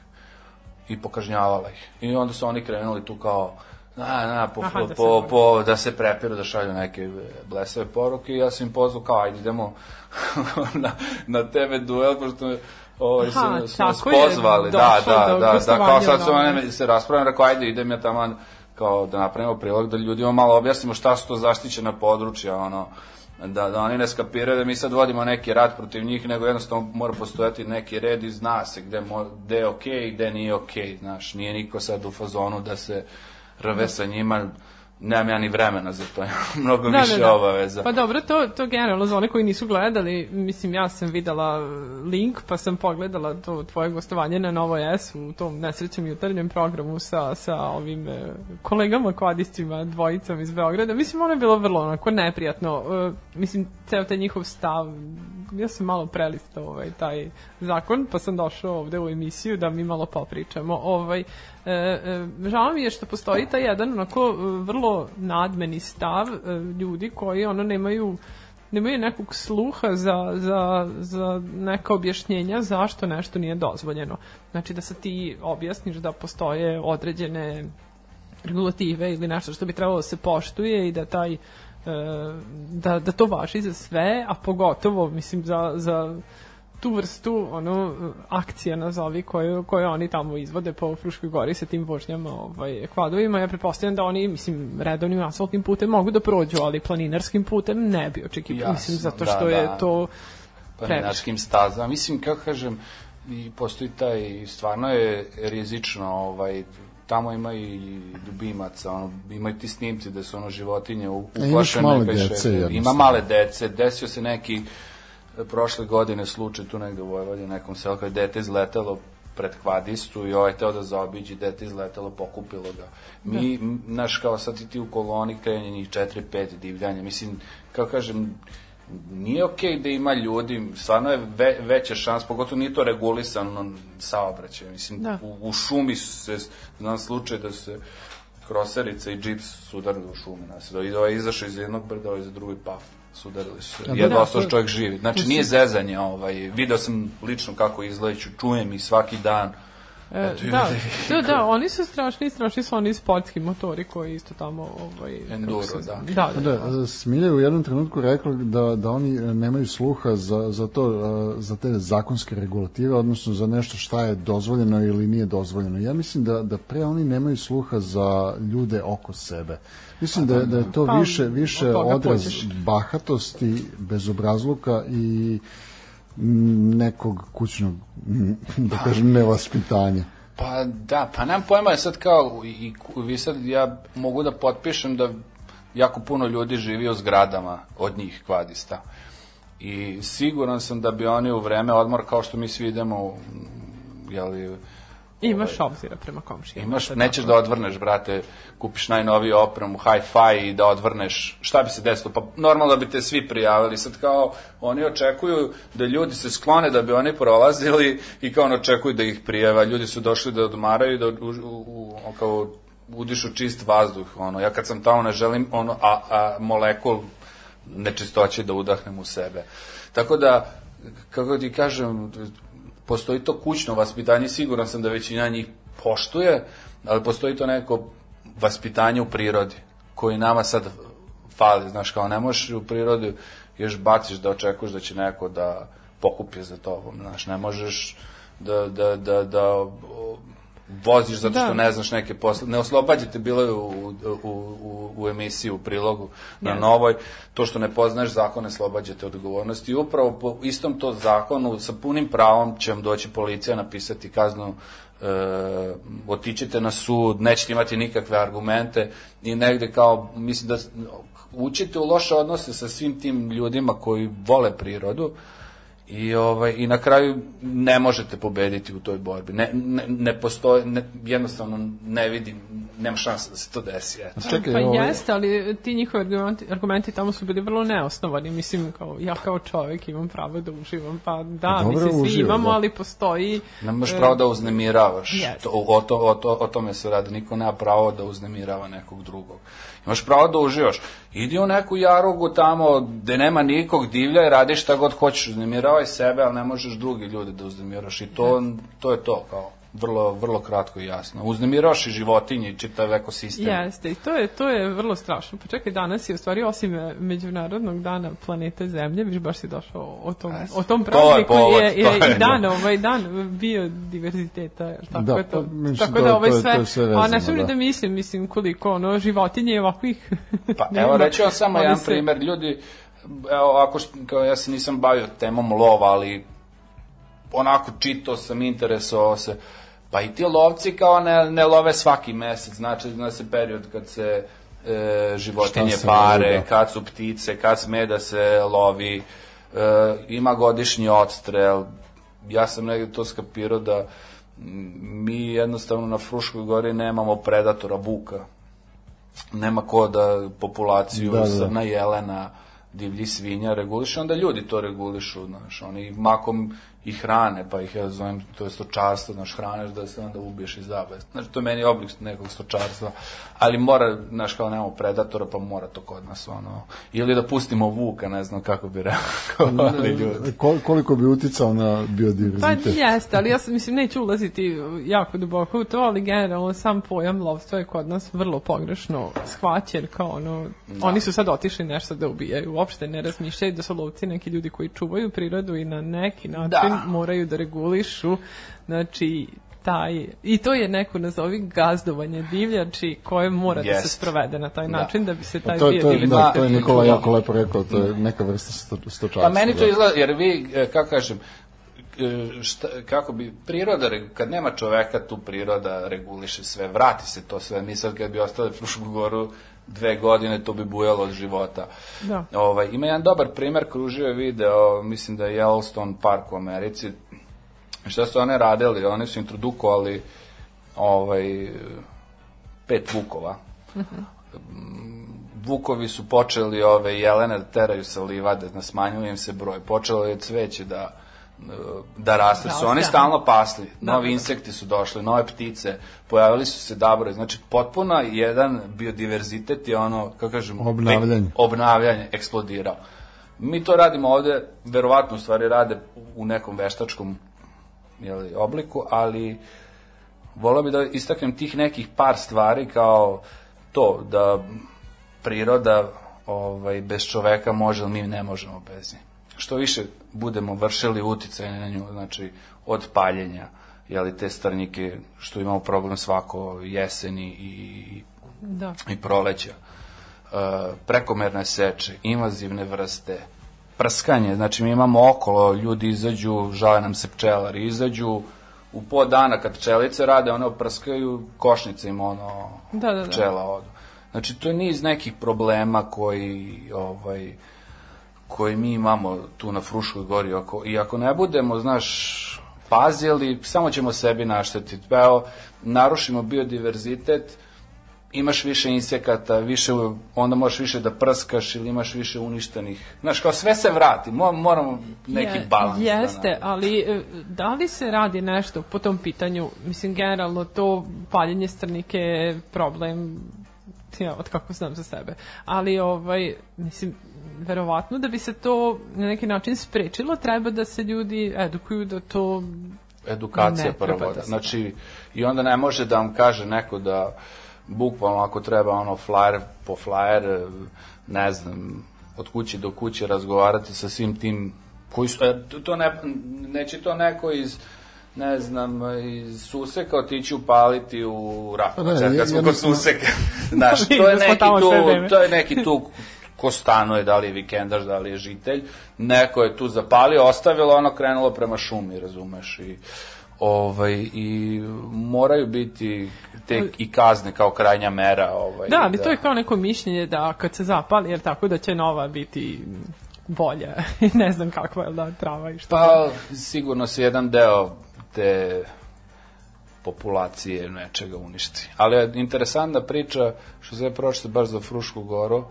i pokažnjavala ih. I onda su oni krenuli tu kao na, na, po, Aha, da se po, po, da se prepiru, da šalju neke blesave poruke i ja sam im pozvao kao, ajde idemo na, na TV duel, pošto me ovaj, Aha, su, su nas pozvali. Da, da, da, da, kao sad su ovome. one se raspravljaju, rekao, ajde idem ja tamo kao da napravimo prilog, da ljudima malo objasnimo šta su to zaštićena područja, ono, da, da oni ne skapiraju da mi sad vodimo neki rat protiv njih, nego jednostavno mora postojati neki red i zna se gde, mo, gde je okej i gde nije okej, znaš, nije niko sad u fazonu da se rve sa njima, nemam ja ni vremena za to, mnogo više obaveza. Pa dobro, to, to generalno za one koji nisu gledali, mislim, ja sam videla link, pa sam pogledala to tvoje gostovanje na Novo S u tom nesrećem jutarnjem programu sa, sa ovim e, kolegama kvadistima, dvojicom iz Beograda. Mislim, ono je bilo vrlo onako neprijatno. E, mislim, ceo taj njihov stav ja sam malo prelistao ovaj, taj zakon, pa sam došao ovde u emisiju da mi malo popričamo. Ovaj, e, e, žao mi je što postoji taj jedan onako e, vrlo nadmeni stav e, ljudi koji ono nemaju nemaju nekog sluha za, za, za neka objašnjenja zašto nešto nije dozvoljeno. Znači da se ti objasniš da postoje određene regulative ili nešto što bi trebalo da se poštuje i da taj e, da, da to važi za sve, a pogotovo mislim za, za tu vrstu ono akcija nazovi koje, koje oni tamo izvode po Fruškoj gori sa tim vožnjama ovaj, kvadovima. Ja pretpostavljam da oni, mislim, redovnim asfaltnim putem mogu da prođu, ali planinarskim putem ne bi očekivao. Mislim, zato da, što je da. to planinarskim stazama. Mislim, kako kažem, i postoji taj, stvarno je rizično, ovaj, tamo ima i ljubimaca, ono, ima i ti snimci da su ono životinje u- E, uplašene. male dece, Ima male dece, desio se neki e, prošle godine slučaj tu negde u Vojvodini, nekom selu, kada je dete izletelo pred kvadistu i ovaj teo da zaobiđi, dete izletelo, pokupilo ga. Mi, m, znaš, kao sad i ti u koloni krenje njih 4-5 divljanja, mislim, kao kažem, nije okej da ima ljudi, stvarno je ve, veća šans, pogotovo nije to regulisano saobraćaj. Mislim, Da. u, u šumi se, znam slučaj da se kroserica i džips sudarili u šumi. Nas. I ovaj je izašao iz jednog brda, ovaj za drugi paf. Sudarili su da, Jedva da, ostao čovjek živi. Znači, nije zezanje. Ovaj, video sam lično kako izgledaću, čujem i svaki dan. E, Eto, da, da, da, oni su strašni, strašni su oni sportski motori koji isto tamo ovaj Enduro, se- da. Da, da, da. Da, Smilja je u jednom trenutku rekla da, da oni e, nemaju sluha za, za, to, e, za te zakonske regulative, odnosno za nešto šta je dozvoljeno ili nije dozvoljeno. Ja mislim da, da pre oni nemaju sluha za ljude oko sebe. Mislim da, da je to Pa, više, više odraz pođeš. bahatosti, bezobrazluka i m, nekog kućnog, da kažem, nevaspitanja. Pa da, pa nemam pojma, sad kao, i, vi sad, ja mogu da potpišem da jako puno ljudi živi u zgradama od njih kvadista. I siguran sam da bi oni u vreme odmor, kao što mi svi idemo, jeli, Imaš obzira prema komšijama. Imaš, nećeš da odvrneš, brate, kupiš najnoviju opremu, hi-fi i da odvrneš, šta bi se desilo? Pa normalno da bi te svi prijavili. Sad kao, oni očekuju da ljudi se sklone da bi oni prolazili i kao on očekuju da ih prijava. Ljudi su došli da odmaraju da u, u, u, kao udišu čist vazduh. Ono. Ja kad sam tamo ne želim ono, a, a molekul nečistoće da udahnem u sebe. Tako da, kako ti kažem, postoji to kućno vaspitanje, siguran sam da većina njih poštuje, ali postoji to neko vaspitanje u prirodi, koji nama sad fali, znaš, kao ne možeš u prirodi još baciš da očekuješ da će neko da pokupi za tobom, znaš, ne možeš da, da, da, da voziš zato što Da. ne znaš neke posle, ne oslobađate bilo je u, u, u, u emisiji, u prilogu na Jeste. novoj, to što ne poznaješ zakone slobađate odgovornosti i upravo po istom to zakonu sa punim pravom će vam doći policija napisati kaznu e, otićete na sud, nećete imati nikakve argumente i negde kao, mislim da učite u loše odnose sa svim tim ljudima koji vole prirodu I, ovaj, I na kraju ne možete pobediti u toj borbi. Ne, ne, ne postoje, ne, jednostavno ne vidim, nema šanse da se to desi. Eto. Čekaj, pa ovaj- jeste, ali ti njihovi argumenti, argumenti tamo su bili vrlo neosnovani. Mislim, kao, ja kao čovjek imam pravo da uživam. Pa da, Dobro, mislim, svi imamo, da. ali postoji... Nemaš e, pravo da uznemiravaš. Jeste. To, o, to, o, to, o tome se radi. Niko nema pravo da uznemirava nekog drugog. Imaš pravo da uživaš. Idi u neku jarugu tamo gde nema nikog divlja i radi šta god hoćeš. Uznemiravaj sebe, ali ne možeš drugi ljudi da uznemiraš. I to, to je to kao vrlo, vrlo kratko i jasno. Uznemiravaš i životinje i čitav ekosistem. Jeste, i to je, to je vrlo strašno. Pa čekaj, danas je u stvari osim e, Međunarodnog dana planete Zemlje, viš baš si došao o tom, o tom to je prazniku povod, je, to je, je, i dan, ovaj dan biodiverziteta, tako Da, je to? pa, mislim, tako da je- ovaj je- sve, to je sve a vezano, ne smem ni da. da mislim, mislim koliko ono životinje i ovakvih Pa evo reći vam samo jedan se- primer. Ljudi, evo ako što, kao ja se nisam bavio temom lova, ali onako čitao sam, interesovao se. Pa i ti lovci kao ne, ne love svaki mesec, znači zna se period kad se e, životinje pare, lovi, da. kad su ptice, kad sme da se lovi, e, ima godišnji odstrel. Ja sam negde to skapirao da mi jednostavno na Fruškoj gori nemamo predatora buka nema ko da populaciju da, da. da. srna jelena divlji svinja reguliše, onda ljudi to regulišu, znaš, oni makom i hrane, pa ih ja zovem, to je stočarstvo, znaš, hraneš da se onda ubiješ i zabaveš. Znaš, to je meni oblik nekog stočarstva, ali mora, znaš, kao nemamo predatora, pa mora to kod nas, ono, ili da pustimo vuka, ne znam kako bi rekao, ali ljudi. Kol- koliko bi uticao na Pa biodiverzitet? jeste, ali ja sam, mislim, neću ulaziti jako duboko u to, ali generalno sam pojam lovstva je kod nas vrlo pogrešno shvaćen, kao ono, oni su sad otišli nešto da ubijaju, uopšte ne razmišljaju da su lovci neki ljudi koji čuvaju prirodu i na neki način Da. Moraju da regulišu, znači, taj, i to je neko nazovi gazdovanje divljači koje mora da se sprovede na taj Da. način da bi se taj To, to, je, da, to je Nikola jako lepo rekao, to je neka vrsta sto, stočarstva. Pa meni to da. izgleda, jer vi, e, kako kažem, e, šta, kako bi, priroda, kad nema čoveka, tu priroda reguliše sve, vrati se to sve. Mi sad kad bi ostali Frušku goru dve godine, to bi bujalo od života. Da. Ovaj, ima jedan dobar primer, kružio je video, mislim da je Yellowstone park u Americi, šta su one radili, oni su introdukovali ovaj, pet vukova. Vukovi su počeli ove jelene da teraju sa livade, da smanjuje im se broj. Počelo je cveće da da raste, su oni Raste, stalno pasli. Da, Novi da, da. insekti su došli, nove ptice, pojavili su se dabroje. Znači, potpuno jedan biodiverzitet je ono, kako kažem, Obnavljanje. pe- obnavljanje, eksplodirao. Mi to radimo ovde, verovatno u stvari rade u nekom veštačkom jeli, obliku, ali volao bi da istaknem tih nekih par stvari kao to da priroda ovaj, bez čoveka može, ali mi ne možemo bez nje. Što više budemo vršili uticaj na nju, znači od paljenja, jeli, te strnjike, što imamo problem svako jeseni i, Da. i proleća, e, prekomerne seče, invazivne vrste, prskanje, znači mi imamo okolo, ljudi izađu, žale nam se pčelari, izađu u po dana kad pčelice rade, one oprskaju košnice im ono Da, da, da. pčela odu. Znači to je niz nekih problema koji ovaj koji mi imamo tu na Fruškoj gori ako, i ako ne budemo, znaš, pazili, samo ćemo sebi naštetiti. Pa evo, narušimo biodiverzitet, imaš više insekata, više, onda možeš više da prskaš ili imaš više uništenih. Znaš, kao sve se vrati, mo- moramo neki Je- balans. da Jeste, nađemo. ali e, da li se radi nešto po tom pitanju? Mislim, generalno to paljenje strnike je problem ja, od kako znam za sebe. Ali, ovaj, mislim, verovatno da bi se to na neki način sprečilo, treba da se ljudi edukuju da to edukacija prvo. da Znači, i onda ne može da vam kaže neko da bukvalno ako treba ono flyer po flyer, ne znam, od kuće do kuće razgovarati sa svim tim koji su, e, to- to ne, neće to neko iz ne znam, iz suseka otići upaliti u rap. Pa Sad kad smo kod suseka. Znaš, to Vidim je da neki tu, to je neki tu ko stanuje, da li je vikendaš, da li je žitelj, neko je tu zapalio, ostavilo, ono krenulo prema šumi, razumeš, i ovaj i moraju biti te i kazne kao krajnja mera ovaj Da, ali to je kao neko mišljenje da kad se zapali, jer tako da će nova biti bolja i ne znam kakva je da trava i što. pa sigurno se jedan deo te populacije nečega uništi. Ali je interesantna priča, što se prošle baš za Frušku goru,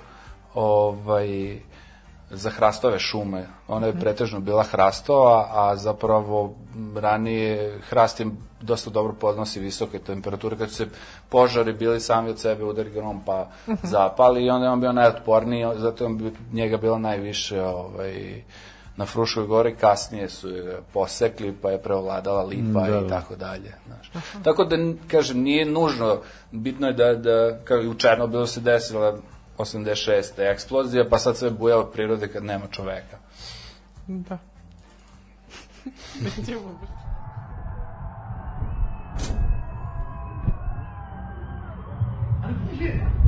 ovaj, za hrastove šume. Ona je pretežno bila hrastova, a zapravo ranije hrast je dosta dobro podnosi visoke temperature. Kad su se požari bili sami od sebe udari grom pa zapali i onda je on bio najotporniji, zato je on bi- njega bilo najviše ovaj, na Fruškoj gori, kasnije su je posekli, pa je preovladala lipa da, i da. tako dalje. Znaš. Tako da, kažem, nije nužno, bitno je da, da kao i u Černobilu se desila 86. eksplozija, pa sad sve buja od prirode kad nema čoveka. Da. C'est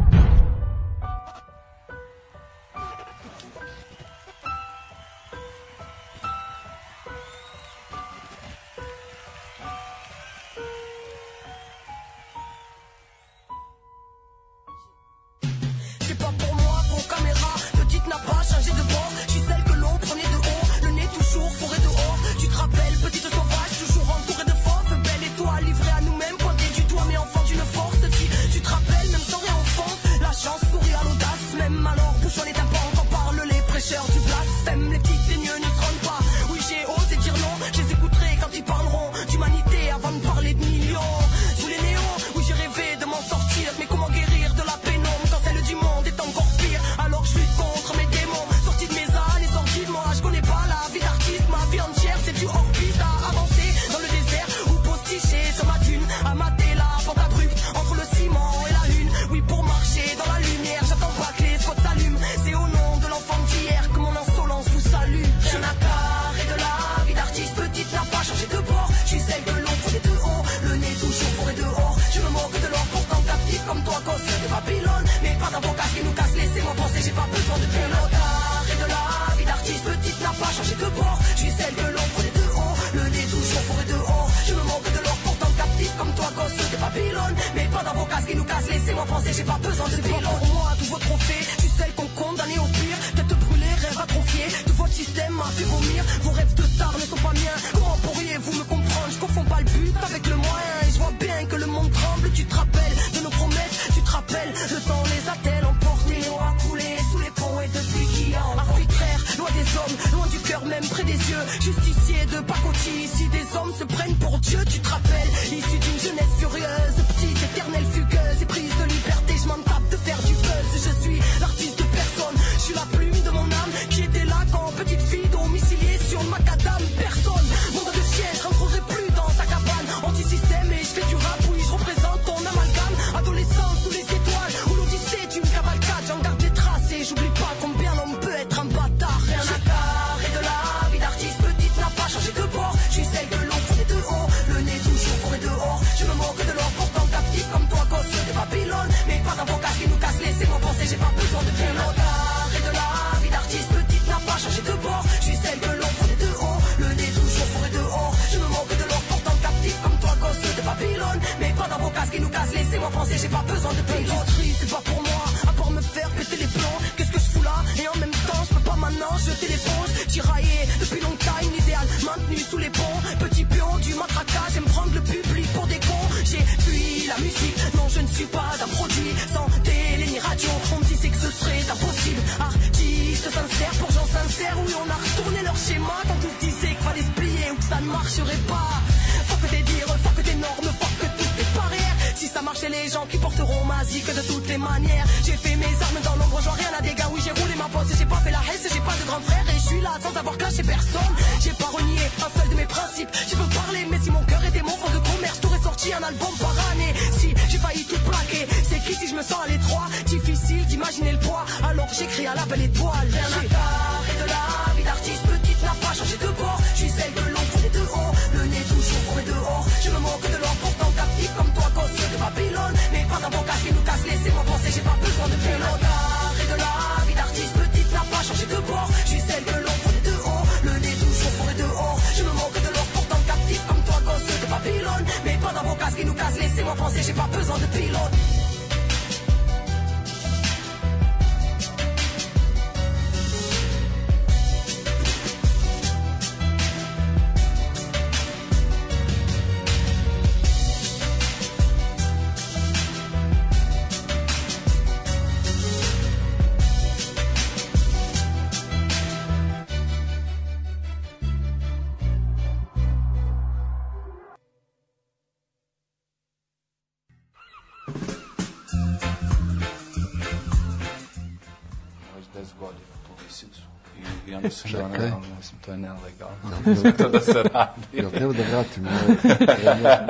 je nelegalno. to da se radi. Jel treba da vratim ovo?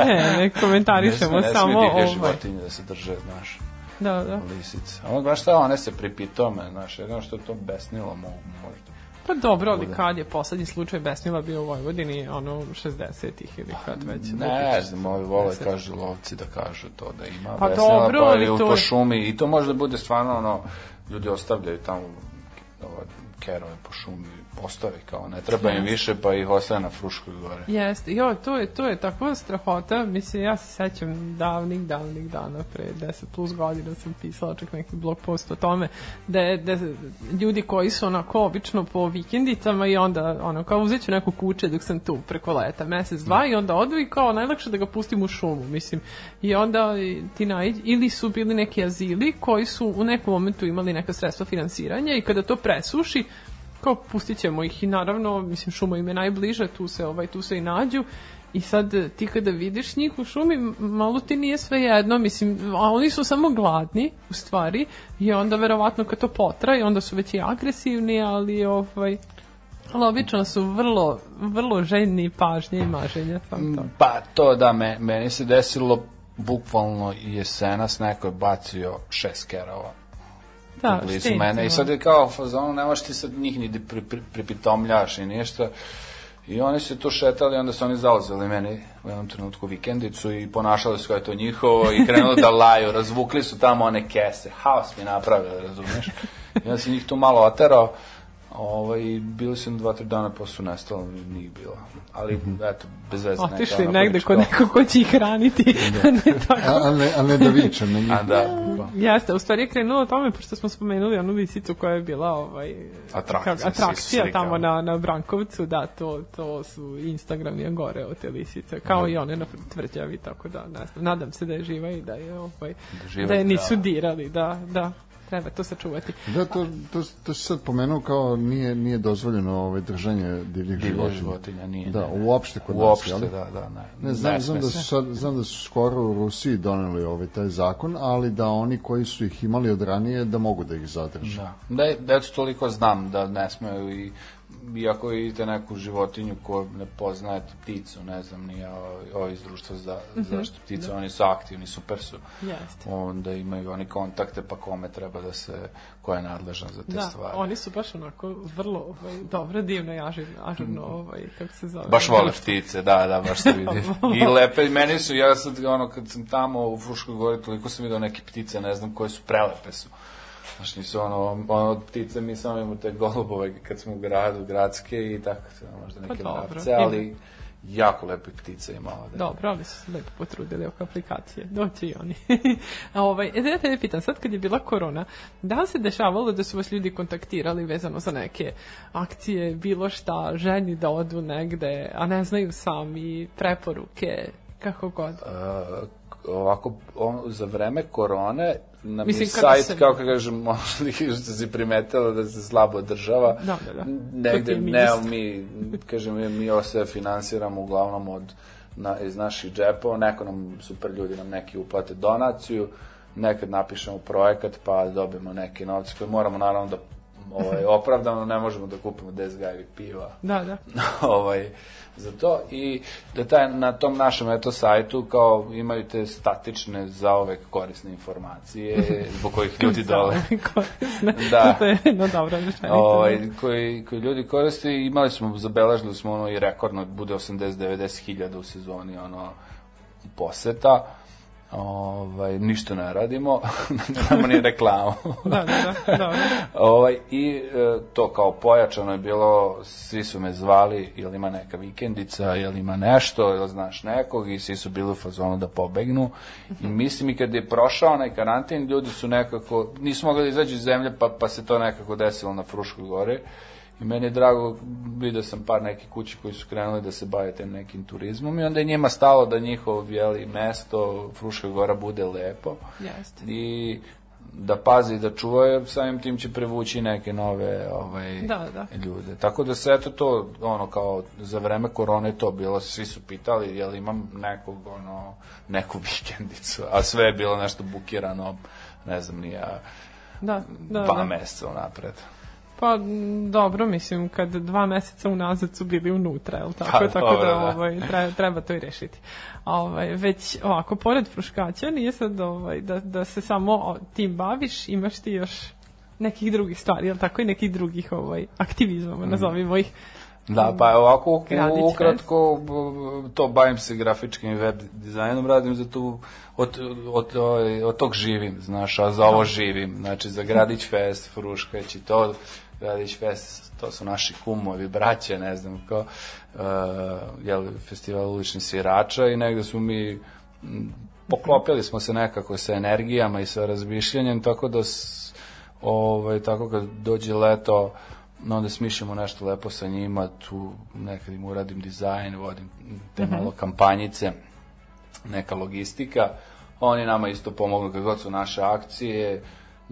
Ne, ne komentarišemo ne samo smije divlje ovaj. životinje da se drže, znaš, Da, da. lisice. A ono, znaš šta, one se pripitome, znaš, jedno što je to besnilo mo, možda. Pa dobro, ali kad je poslednji slučaj besnila bio u Vojvodini, ono 60-ih ili kad već? Ne znam, ovi vole kažu lovci da kažu to da ima Pa besnila, dobro, pa ali je u to po šumi i to može da bude stvarno ono, ljudi ostavljaju tamo ova, kerove po šumi, postave kao, ne treba im više pa ih ostaje na Fruškoj gore. Jeste, jo, to je, to je takva strahota, mislim, ja se sećam davnih, davnih dana, pre 10 plus godina sam pisala čak neki blog post o tome, da, je, da ljudi koji su onako obično po vikendicama i onda, ono, kao uzet ću neko kuće dok sam tu preko leta, mesec, dva i onda odu i kao najlakše da ga pustim u šumu, mislim, i onda ti naiđi, ili su bili neki azili koji su u nekom momentu imali neka sredstva finansiranja i kada to presuši, kao pustit ćemo ih i naravno, mislim, šuma im je najbliža, tu se, ovaj, tu se i nađu i sad eh, ti kada vidiš njih u šumi, malo ti nije sve jedno, mislim, a oni su samo gladni, u stvari, i onda verovatno kad to potraje, onda su već i agresivni, ali ovaj, ali obično su vrlo, vrlo željni pažnje i maženja. Sam to. Pa to da, me, meni se desilo bukvalno jesenas neko je bacio šest kerova Da, blizu štenci, mene i ono. sad je kao fazonu, ne možeš ti sad njih ni da pri, pri, pripitomljaš i ništa. I oni su tu šetali, onda su oni zauzeli meni u jednom trenutku vikendicu i ponašali su kao je to njihovo i krenuli da laju, razvukli su tamo one kese, haos mi napravili, razumiješ? I onda sam njih tu malo oterao, Ovaj, bili su dva, tri dana posle su nestalo, nije bilo. Ali, eto, bez veze. neka Otišli ona negde kod nekog ko će ih hraniti, a ne tako. A, a, ne, a ne da vičem na njih. A da, pa. Jeste, u stvari je krenulo o tome, pošto smo spomenuli onu lisicu koja je bila ovaj, Atrakcija, kao- atrakcija tamo na, na Brankovcu, da, to, to su Instagram je gore od te lisice, kao i one na tvrđavi, tako da, ne znam, nadam se da je živa i da je, ovaj, živa da je nisu zdrava. dirali, da, da, treba to sačuvati. Da, to, to, to si sad pomenuo kao nije, nije dozvoljeno ovaj, držanje divljih životinja. životinja nije. Da, ne, ne. uopšte kod nas, Uopšte, da, da, ne. Ne, znam, Ne znam, da su sad, znam da su skoro u Rusiji doneli ovaj taj zakon, ali da oni koji su ih imali od ranije, da mogu da ih zadrže. Da. Da, da eto toliko znam da ne smeju i iako vidite neku životinju ko ne poznajete pticu, ne znam, ni ovi iz društva za zaštitu ptica, oni su aktivni, super su. Jeste. Onda imaju oni kontakte, pa kome treba da se, ko je nadležan za te Da, stvari. oni su baš onako vrlo ovaj, dobro, divno i ažurno, ažurno ovaj, kako se zove. Baš vole ptice, da, da, baš se vidi. I lepe, meni su, ja sad, ono, kad sam tamo u Fruškoj gori, toliko sam vidio neke ptice, ne znam koje su, prelepe su. Znaš, nisu ono, ono ptice, mi samo imamo te golubove kad smo u gradu, gradske i tako, možda neke Pa mravce, ima. ali jako lepe ptice ima ovde. Dobro, ali su se lepo potrudili oko aplikacije. Doći i oni. A ovaj, e, da ja te pitam, sad kad je bila korona, da li se dešavalo da su vas ljudi kontaktirali vezano za neke akcije, bilo šta, ženi da odu negde, a ne znaju sami, preporuke, kako god. Uh, ovako, on, za vreme korone, na mi Mislim, sajt, se- kako kažem, možda što si primetila da se slabo održava, Da, da, da. negde, ne, mi, kažem, mi, mi ovo sve finansiramo uglavnom od, na, iz naših džepova, neko nam, super ljudi nam neki uplate donaciju, nekad napišemo projekat pa dobijemo neke novce koje moramo naravno da ovaj, opravdano, ne možemo da kupimo 10 gajevi piva Da, da. ovaj, za to i da taj, na tom našem eto sajtu kao imaju te statične zaovek korisne informacije zbog kojih ljudi dole Korisne. Da. to je jedna dobra rečenica. ovaj, koji, koji ljudi koriste i imali smo, zabeležili smo ono i rekordno, bude 80-90 hiljada u sezoni ono poseta ovaj, ništa ne radimo, nemamo ni reklamu. Da, da, da, dobro. ovaj, I e, to kao pojačano je bilo, svi su me zvali, jel ima neka vikendica, jel ima nešto, jel znaš nekog i svi su bili u fazonu da pobegnu. I mislim i kad je prošao onaj karantin, ljudi su nekako, nisu mogli da izađu iz zemlje, pa, pa se to nekako desilo na Fruškoj gori. I meni je drago, vidio sam par nekih kući koji su krenuli da se bave tem nekim turizmom i onda je njima stalo da njihov jeli, mesto, Fruška gora, bude lepo Jeste. i da pazi, da čuvaju, samim tim će prevući neke nove ovaj, Da, da. ljude. Tako da se eto to, ono, kao za vreme korone to bilo, svi su pitali jel imam nekog, ono, neku vikendicu, a sve je bilo nešto bukirano, ne znam, ni ja, Da, da, dva da. meseca unapred. Pa dobro, mislim, kad dva meseca unazad su bili unutra, jel tako? Pa, tako dobro, da, da. ovaj, treba, treba to i rešiti. Ovaj, već ovako, pored fruškaća, nije sad ovaj, da, da se samo tim baviš, imaš ti još nekih drugih stvari, jel tako? I nekih drugih ovaj, aktivizama, nazovimo ih. Da, pa ovako ukratko to bavim se grafičkim web dizajnom, radim za tu od, od, od, od tog živim, znaš, a za ovo živim, znači za Gradić Fest, Fruškać i to, Gradić Fest, to su naši kumovi, braće, ne znam ko, uh, jel, festival uličnih svirača i negde smo mi poklopili smo se nekako sa energijama i sa razmišljanjem, tako da s, ovaj, tako kad dođe leto, no onda smišljamo nešto lepo sa njima, tu nekad im uradim dizajn, vodim te malo kampanjice, neka logistika. Oni nama isto pomognu kad god su naše akcije,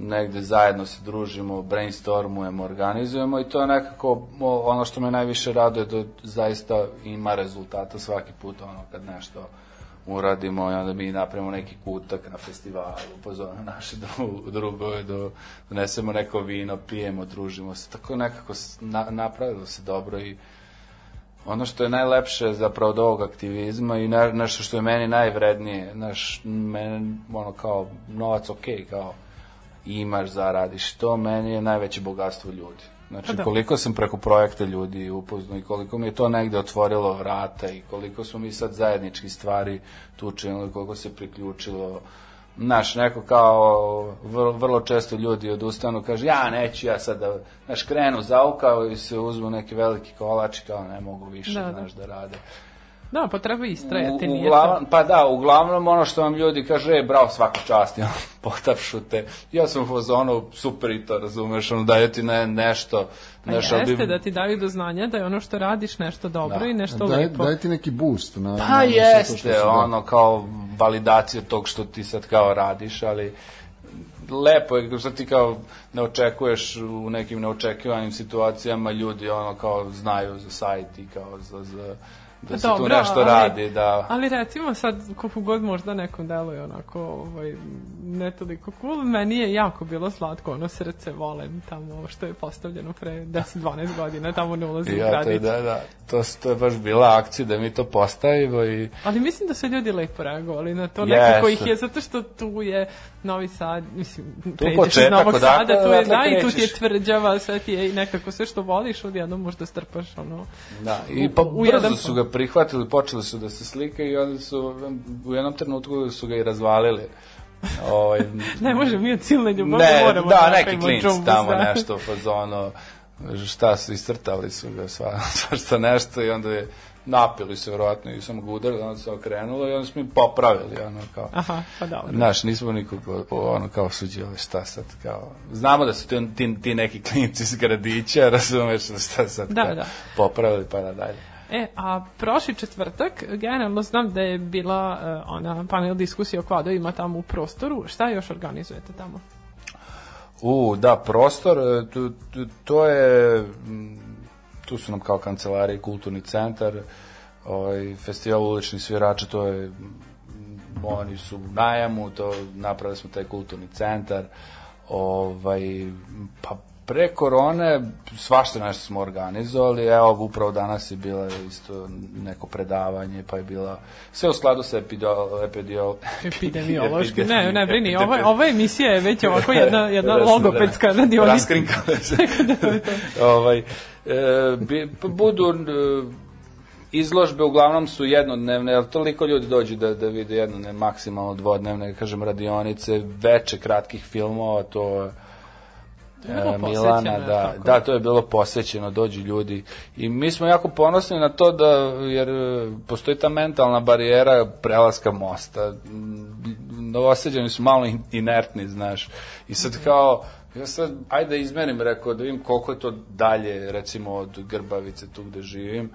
negde zajedno se družimo, brainstormujemo, organizujemo i to je nekako ono što me najviše raduje da zaista ima rezultata svaki put ono kad nešto uradimo i onda mi napravimo neki kutak na festivalu, pozovemo naše dru, drugove, do, donesemo neko vino, pijemo, družimo se, tako nekako na, napravilo se dobro i ono što je najlepše zapravo od ovog aktivizma i ne, nešto što je meni najvrednije, naš, mene, ono kao, novac ok, kao, imaš, zaradiš, to meni je najveće bogatstvo ljudi. Znači, Pa da. koliko sam preko projekta ljudi upoznao i koliko mi je to negde otvorilo vrata i koliko smo mi sad zajednički stvari tu učinili, koliko se priključilo Znaš, neko kao, vrlo, vrlo često ljudi odustanu, kaže, ja neću, ja sad da, znaš, krenu zaukao i se uzmu neki veliki kolač kao ne mogu više, Da, da. znaš, da rade. Da, pa treba istrajati, U- uglavnom, to. pa da, uglavnom ono što vam ljudi kaže, e, bravo, svaka čast, ja, potapšu te. Ja sam u fazonu, super i to, razumeš, ono, daje ti ne, nešto, Pa nešto, jeste bi- da ti daju do znanja da je ono što radiš nešto dobro Da. i nešto Daj, lepo. daj ti neki boost. Na, na Pa što jeste, da. ono, kao validacija tog što ti sad kao radiš, ali lepo je što ti kao ne očekuješ u nekim neočekivanim situacijama ljudi ono kao znaju za sajt i kao za, za da se tu Dobro, nešto ali- radi, da... Ali recimo sad, koliko god možda nekom deluje onako, ovaj, ne toliko cool, meni je jako bilo slatko, ono srce volim tamo što je postavljeno pre 10-12 godina, tamo ne ulazi u Ja, je, gradić. da, da, to, to je baš bila akcija da mi to postavimo i Ali mislim da su ljudi lepo reagovali na to, Jeste. nekako ih je, zato što tu je Novi Sad, mislim, pređeš iz Novog odakle- Sada, tu je, da, i tu ti je tvrđava, sve ti je i nekako sve što voliš, odjednom možda strpaš, ono, Da, i U- pa u jedan brzo su ga prihvatili, počeli su da se slikaju i onda su u jednom trenutku su ga i razvalili. Ovaj, ne može mi od silne ljubavi, ne, moramo da, da neki džumbus, tamo da. nešto u fazonu, šta su, iscrtali su ga sva, svašta nešto i onda je napili se vjerojatno i samo ga udarili, onda se okrenulo i onda smo im popravili, ono kao. Aha, pa dobro. Znaš, nismo nikog ono kao suđivali šta sad kao. Znamo da su ti, ti, ti neki klinci iz gradića, razumeš šta sad Da, kao, da. popravili pa nadalje. E, a prošli četvrtak, generalno znam da je bila e, ona panel diskusija o kvadovima tamo u prostoru. Šta još organizujete tamo? U, da, prostor, e, tu, tu, to je, tu su nam kao kancelarija i kulturni centar, ovaj, festival uličnih svirača, to je, oni su u najamu, to, napravili smo taj kulturni centar, ovaj, pa pre korone svašta nešto smo organizovali, evo upravo danas je bila isto neko predavanje, pa je bila sve u skladu sa epidio, epidio, Epidemiološki. Ne, ne brini, ovo, ova emisija je već ovako jedna, jedna logopedska radionica. Raskrinkale se. ovaj, e, bi, budu e, izložbe uglavnom su jednodnevne, ali toliko ljudi dođu da, da vide jednodnevne, maksimalno dvodnevne, kažem, radionice, veče kratkih filmova, to je bilo e, Milana, da, tako? da, to je bilo posvećeno, dođu ljudi. I mi smo jako ponosni na to da, jer e, postoji ta mentalna barijera prelaska mosta, novoseđani su malo in- inertni, znaš, i sad Mhm. kao, ja sad, ajde da izmerim, rekao, da vidim koliko je to dalje, recimo, od Grbavice, tu gde živim,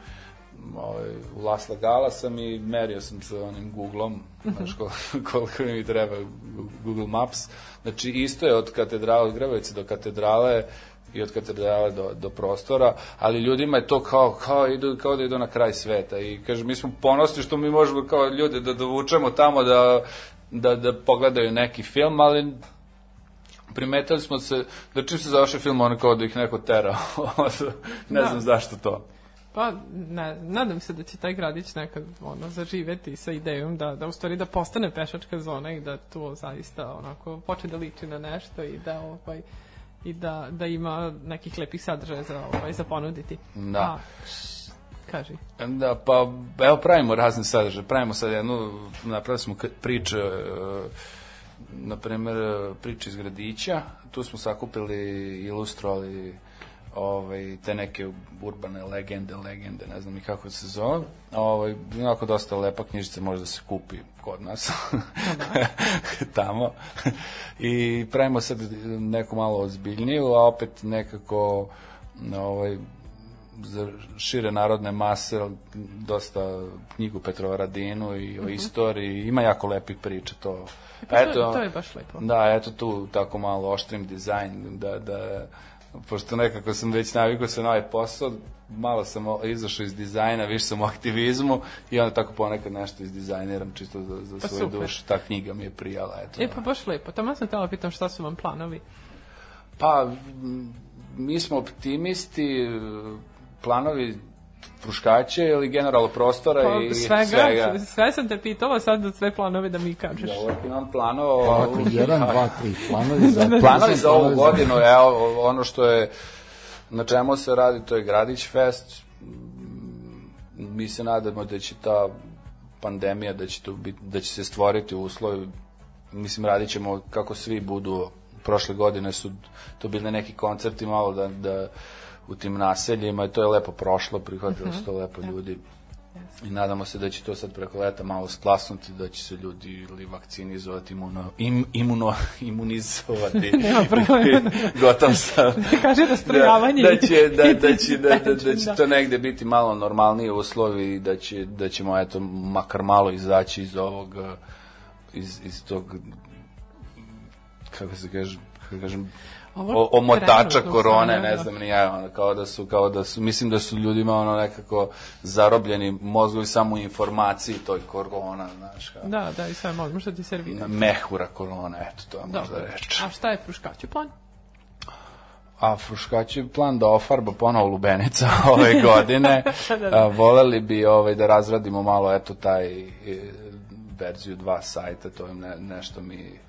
ovaj, u Las Lagala sam i merio sam sa onim Googlom, znaš koliko, koliko mi treba Google Maps. Znači, isto je od katedrale, od Grbavice do katedrale i od katedrale do, do prostora, ali ljudima je to kao, kao, idu, kao da idu na kraj sveta i kaže, mi smo ponosni što mi možemo kao ljude da dovučemo tamo da, da, da pogledaju neki film, ali primetili smo se da čim se završi film, ono kao da ih neko tera. ne Da. znam zašto to. Pa, ne, nadam se da će taj gradić nekad ono, zaživeti sa idejom da, da u stvari da postane pešačka zona i da to zaista onako počne da liči na nešto i da ovaj i da, da ima nekih lepih sadržaja za, ovaj, za ponuditi. Da. A, kaži. Da, pa evo pravimo razne sadržaje. Pravimo sad jednu, napravili smo priče, na primjer, e, priče iz gradića. Tu smo sakupili, ilustrovali ovaj, te neke urbane legende, legende, ne znam ni kako se zove. Ovaj, onako dosta lepa knjižica može da se kupi kod nas. Tamo. I pravimo sad neku malo ozbiljniju, a opet nekako ovaj, za šire narodne mase, dosta knjigu Petrova Radinu i o istoriji, ima jako lepih priča to. Pa to, to je baš lepo. Da, eto tu tako malo oštrim dizajn, da, da, pošto nekako sam već navikao se na ovaj posao, malo sam izašao iz dizajna, više sam u aktivizmu i onda tako ponekad nešto izdizajniram čisto za, za Pa svoju super. dušu. Ta knjiga mi je prijala, eto. E, pa baš lepo. Tamo sam tela pitam šta su vam planovi. Pa, mi smo optimisti, planovi pruškaće ili generalno prostora Pa, i svega, svega. sve sam te pitala sad za sve planove da mi kažeš. Ja uvijek imam planova. Ovako, jedan, dva, tri, planovi za... Planovi za ovu godinu, evo, ono što je, na čemu se radi, to je Gradić Fest. Mi se nadamo da će ta pandemija, da će, tu biti, da će se stvoriti uslovi mislim, radit ćemo kako svi budu, prošle godine su to bili neki koncerti malo da, da u tim naseljima i to je lepo prošlo, prihvatilo Mhm. su to lepo ljudi. I nadamo se da će to sad preko leta malo splasnuti, da će se ljudi ili vakcinizovati, imuno, im, imuno, imunizovati. Nema problema. Gotov sam. Kaže da strojavanje da, da će, da, i da, će, da, da, da će da. to negde biti malo normalniji uslovi i da, će, da ćemo eto, makar malo izaći iz ovog, iz, iz tog, kako se kaže, kako kažem, o, omotača korone, ne da. znam ni ja, ono, kao da su, kao da su, mislim da su ljudima ono nekako zarobljeni mozgovi samo u informaciji toj korona, znaš, kao, Da, da, i sve možemo što ti servira. mehura korona, eto, to je možda reč. A šta je Fruškaću plan? A Fruškać je plan da ofarba ponovo lubenica ove godine. A, voleli bi ovaj, da razradimo malo eto taj e, verziju dva sajta, to je ne, nešto mi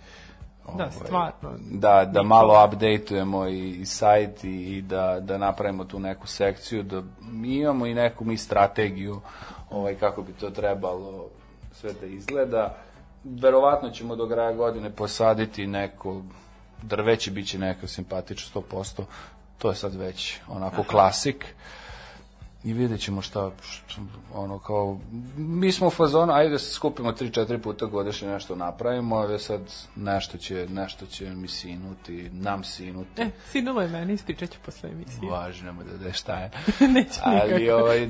Da, stvarno. da, da malo updateujemo i, i sajt i, i da, da napravimo tu neku sekciju, da mi imamo i neku mi strategiju ovaj, kako bi to trebalo sve da izgleda. Verovatno ćemo do kraja godine posaditi neko drveće, bit će neka simpatično 100%, to je sad već onako klasik i vidjet ćemo šta, što, ono kao, mi smo u fazonu, ajde da se skupimo 3-4 puta godišnje nešto napravimo, a sad nešto će, nešto će mi sinuti, nam sinuti. E, sinulo je meni, ispričat ću posle emisije. Važno da da šta je. Neću Ali nikako. ovaj,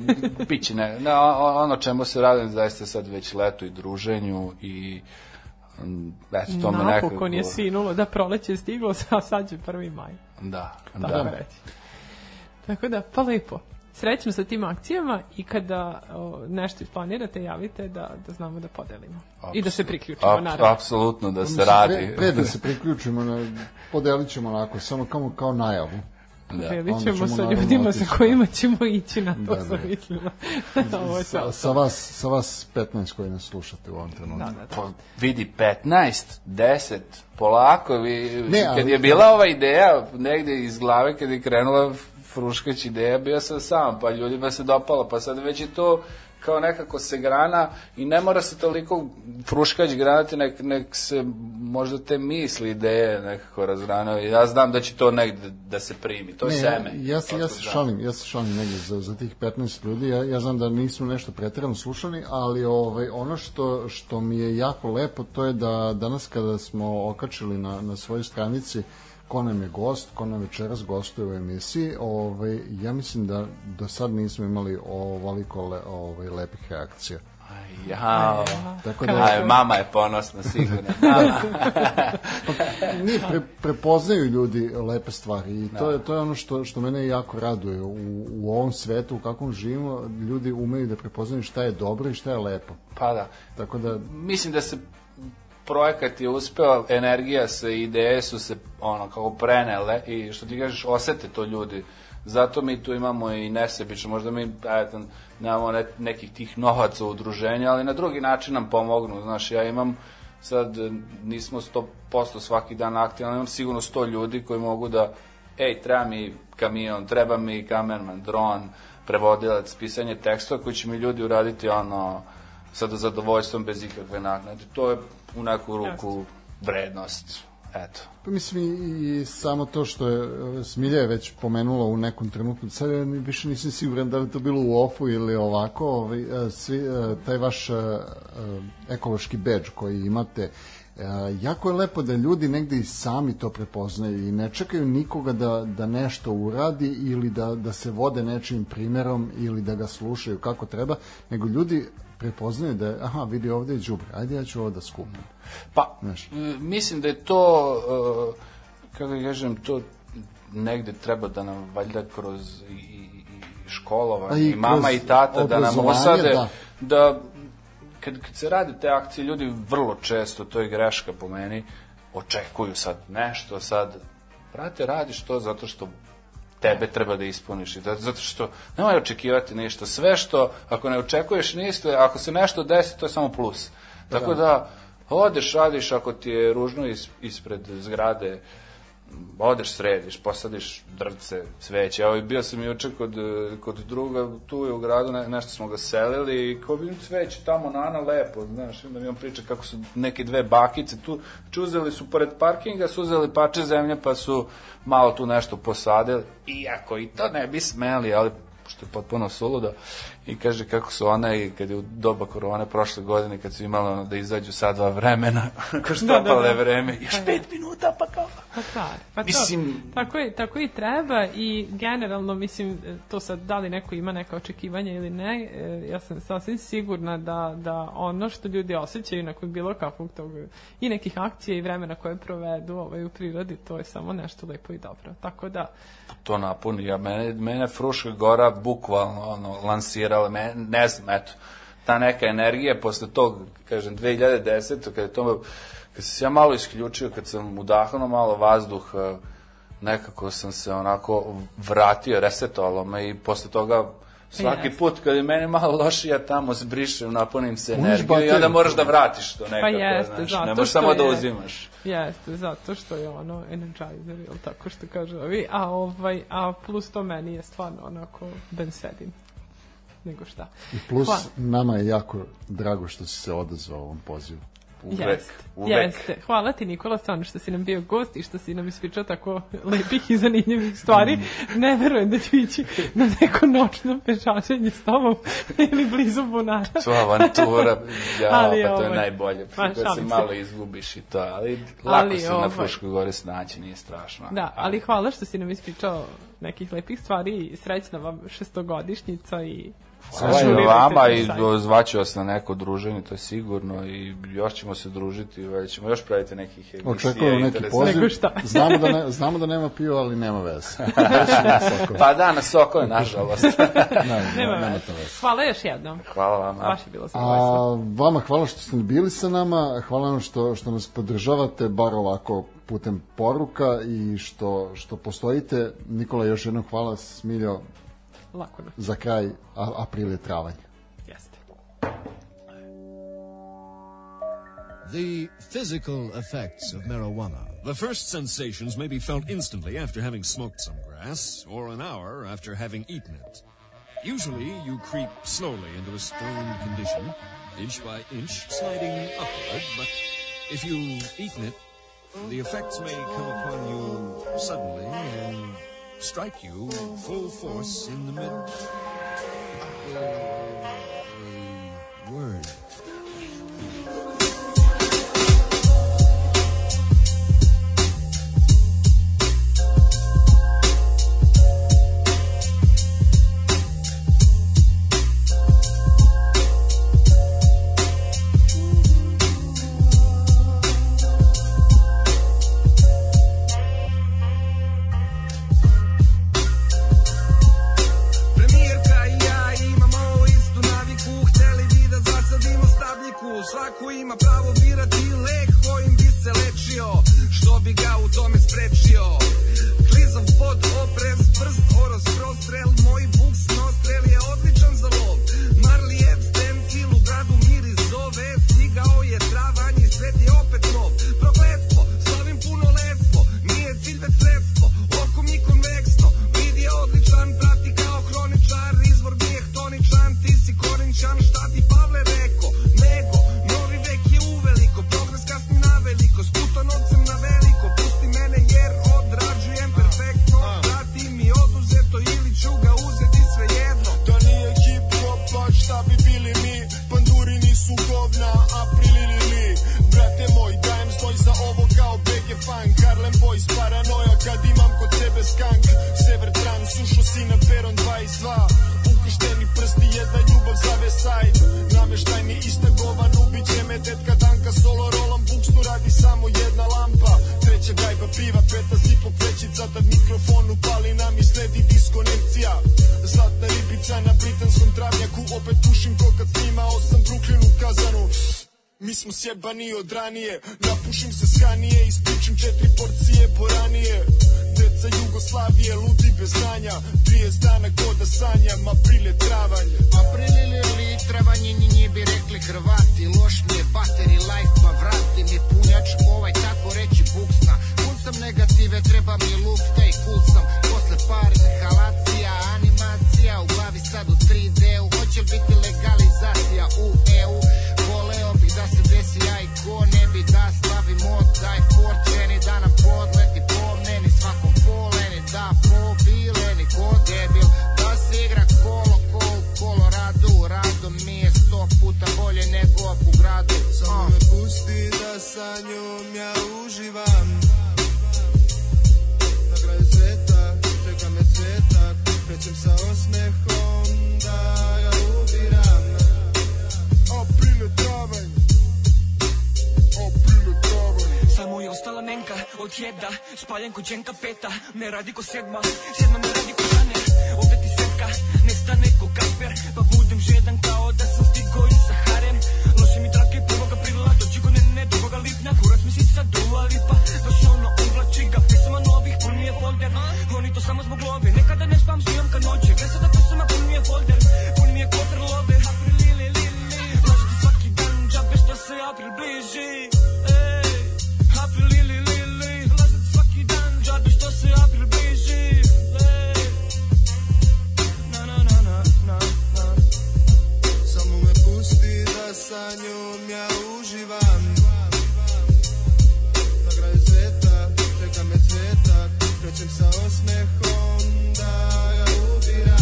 bit će ne, o- ono čemu se radim zaista sad već leto i druženju i eto, to me nekako... Napokon je sinulo, da proleće je stiglo, a sad je prvi maj. Da, da. da. Tako da, pa lepo. Srećno sa tim akcijama i kada o, nešto isplanirate, javite da, da znamo da podelimo. I da se priključimo, Ap- naravno. Apsolutno da se radi. Pre, pre da se priključimo, na, podelit ćemo onako, samo kao, kao najavu. Da. Delit ćemo ćemo sa ljudima sa otići, kojima ćemo ići na to, Da, sam da. mislila. Ovo je Sa, sa, vas, sa vas 15 koji nas slušate u ovom trenutku. Da, da, da. Pa, vidi, 15, 10, polako, vi, Ne, kad ali- je bila ova ideja negde iz glave, kad je krenula Fruškać ideja, bio sam sam, pa ljudima se dopalo, pa sad već je to kao nekako se grana i ne mora se toliko Fruškać granati, nek, nek se možda te misli, ideje nekako razgranaju. Ja znam da će to negde da se primi, to je Ne, seme. Ja, ja, se, ja se šalim, ja se šalim negdje za, za tih 15 ljudi. Ja, ja znam da nismo nešto pretjerano slušali, ali ovaj, ono što, što mi je jako lepo, to je da danas kada smo okačili na, na svojoj stranici ko nam je gost, ko nam večeras gostuje u emisiji, ovaj, ja mislim da do sad nismo imali ovoliko le, ovaj, lepih reakcija. Jao. Tako da- Aj, mama je ponosna, sigurno. Mama. Nije, pre, prepoznaju ljudi lepe stvari i to, je, to je ono što, što mene jako raduje. U, u ovom svetu u kakvom živimo, ljudi umeju da prepoznaju šta je dobro i šta je lepo. pa da. Tako da, mislim da se projekat je uspeo, energija se, ideje su se ono kako prenele i što ti kažeš, osete to ljudi. Zato mi tu imamo i nesebično, možda mi eto, nemamo ne, nekih tih novaca u udruženju, ali na drugi način nam pomognu. Znaš, ja imam sad, nismo 100% svaki dan aktivni, imam sigurno 100 ljudi koji mogu da, ej, treba mi kamion, treba mi kamerman, dron, prevodilac, pisanje tekstova koji će mi ljudi uraditi ono, sa zadovoljstvom bez ikakve naknade. To je u neku ruku vrednost. Eto. pa mislim i, i samo to što je e, Smilja je već pomenula u nekom trenutku, sad ja više nisam siguran da li to bilo u ofu ili ovako, ovaj, e, svi, e, taj vaš ekološki badge koji imate, jako je lepo da ljudi negde i sami to prepoznaju i ne čekaju nikoga da, da nešto uradi ili da, da se vode nečim primerom ili da ga slušaju kako treba, nego ljudi prepoznaju da aha, vidi ovde je đubre, ajde ja ću ovo da skupim. Pa, Znaš. mislim da je to, uh, kako da kažem, to negde treba da nam valjda kroz i, i, i školovanje, i, i mama i tata da nam osade, da. da, kad, kad se rade te akcije, ljudi vrlo često, to je greška po meni, očekuju sad nešto, sad, brate, radiš to zato što tebe treba da ispuniš i da, zato što nemoj očekivati ništa. Sve što, ako ne očekuješ ništa, ako se nešto desi, to je samo plus. Tako da, odeš, radiš, ako ti je ružno is, ispred zgrade odeš središ, posadiš drvce, cveće. Evo, bio sam juče kod, e, kod druga, tu je u gradu, ne, nešto smo ga selili i kao vidim cveće tamo na Ana lepo, znaš, onda mi on priča kako su neke dve bakice tu, čuzeli su pored parkinga, su uzeli pače zemlje pa su malo tu nešto posadili, iako i to ne bi smeli, ali što je potpuno suludo i kaže kako su ona i kad je u doba korone prošle godine kad su imali ono da izađu sad dva vremena ko štopale da, da. vreme još pet minuta pa kao Pa da, pa to, Mislim- tako, i, tako i treba i generalno, mislim, to sad, da li neko ima neka očekivanja ili ne, e, ja sam sasvim sigurna da, da ono što ljudi osjećaju nakon bilo kakvog tog i nekih akcija i vremena koje provedu ovaj, u prirodi, to je samo nešto lepo i dobro. Tako da, to napuni. Ja, mene, mene Fruška gora bukvalno ono, lansirala, me, ne znam, eto, ta neka energija posle tog, kažem, 2010. kada je to, kad sam se ja malo isključio, kad sam udahnuo malo vazduh, eh, nekako sam se onako vratio, resetovalo me i posle toga svaki Jeste. put kad je meni malo lošije, ja tamo zbrišem, napunim se energiju i onda moraš da vratiš to nekako, Pa jeste, znaš, zato ne možeš samo da je- uzimaš. Jeste, zato što je ono energizer, ili tako što kažu ovi, a, ovaj, a plus to meni je stvarno onako bensedin. Nego šta. I plus, Hvala. nama je jako drago što si se odazvao ovom pozivu. Uvek, Jeste, uvek. jeste. Hvala ti Nikola stvarno što si nam bio gost i što si nam ispričao tako lepih i zanimljivih stvari. Ne verujem da ću ići na neko noćno pešačenje s tobom ili blizu bunara. To avantura, ja, Ali, pa to je ovaj, najbolje. ma, da se malo izgubiš i to, ali lako Ali, se na ovaj, Fruškoj gori snaći, nije strašno. Da, ali hvala što si nam ispričao nekih lepih stvari i srećna vam šestogodišnjica i Hvala i vama i zvaću vas na neko druženje, to je sigurno i još ćemo se družiti, valjda ćemo još praviti nekih emisija. Očekujemo neki poziv. Znamo da, ne, znamo da nema piva, ali nema veze. Pa da, na sokove, nažalost. Ne, Nema nema to veze. Hvala još jednom. Hvala vama. Baš je bilo. A vama hvala što ste bili sa nama, hvala vam što, što nas podržavate, bar ovako putem poruka i što, što postojite. Nikola, još jednom hvala, Smiljo, Lako nam. za kraj april je travanj. Jeste. The physical effects of marijuana. The first sensations may be felt instantly after having smoked some grass, or an hour after having eaten it. Usually, you creep slowly into a stoned condition, inch by inch, sliding upward, but if you've eaten it, the effects may come upon you suddenly and strike you full force in the mid. Uh, uh, word. opet tušim to kad snimao sam Brooklyn u kazanu. Mi smo sjebani od ranije Napušim se skanije Ispričim četiri porcije boranije Deca Jugoslavije Ludi bez znanja 30 dana koda sanjam April je travanj. April ili travanje Nji nje bi rekli Hrvati Loš mi je bateri life Pa vrati mi punjač Ovaj tako reći buksna. Pun sam negative Treba mi lufta i kul sam. Posle par halacija Animacija U glavi sad u 3D u će biti legalizacija u EU. Voleo bih da se desi ja i ko ne bi da slavimo taj forčeni da nam podleti pomneni svakom poleni da pobileni ko debil da se igra kolo kolo Koloradu. Rado mi je sto puta bolje nego u gradu. Samo me pusti da sa njom ja uživam. Na kraju sveta čeka me svetak Krećem sa osmehom da ga ubiram. Aprile travanj. Aprile travanj. Samo je ostala menka od jeda Spaljen ko dženka peta. Ne radi ko sedma Sedma ne radi ko saner Opet i setka Nestane ko Kasper. Pa budem žedan kao da sam stigo iz Saharem Nosi mi trake prvog aprila Doći ko ne ne drugoga lipnja Kurac mi sisa Dua Lipa Baš ono folder. Oni to samo zbog love. Nekada ne spam snijam kad noće. Gre sada pisama pun mi je folder? Pun mi je kofer love. April li li li svaki dan što se li Lažete svaki dan Džabe što se april bliži. Na na na na na pusti da sa njom ja uživam sa osmehom da ga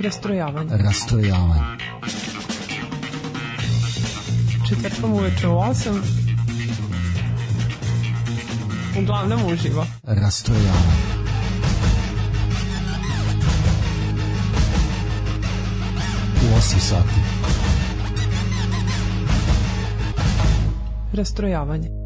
Rastrojavanje. Rastrojavanje. Četvrtkom uveče u 8. Uglavnom uživo. Rastrojavanje. 8 sati. Rastrojavanje.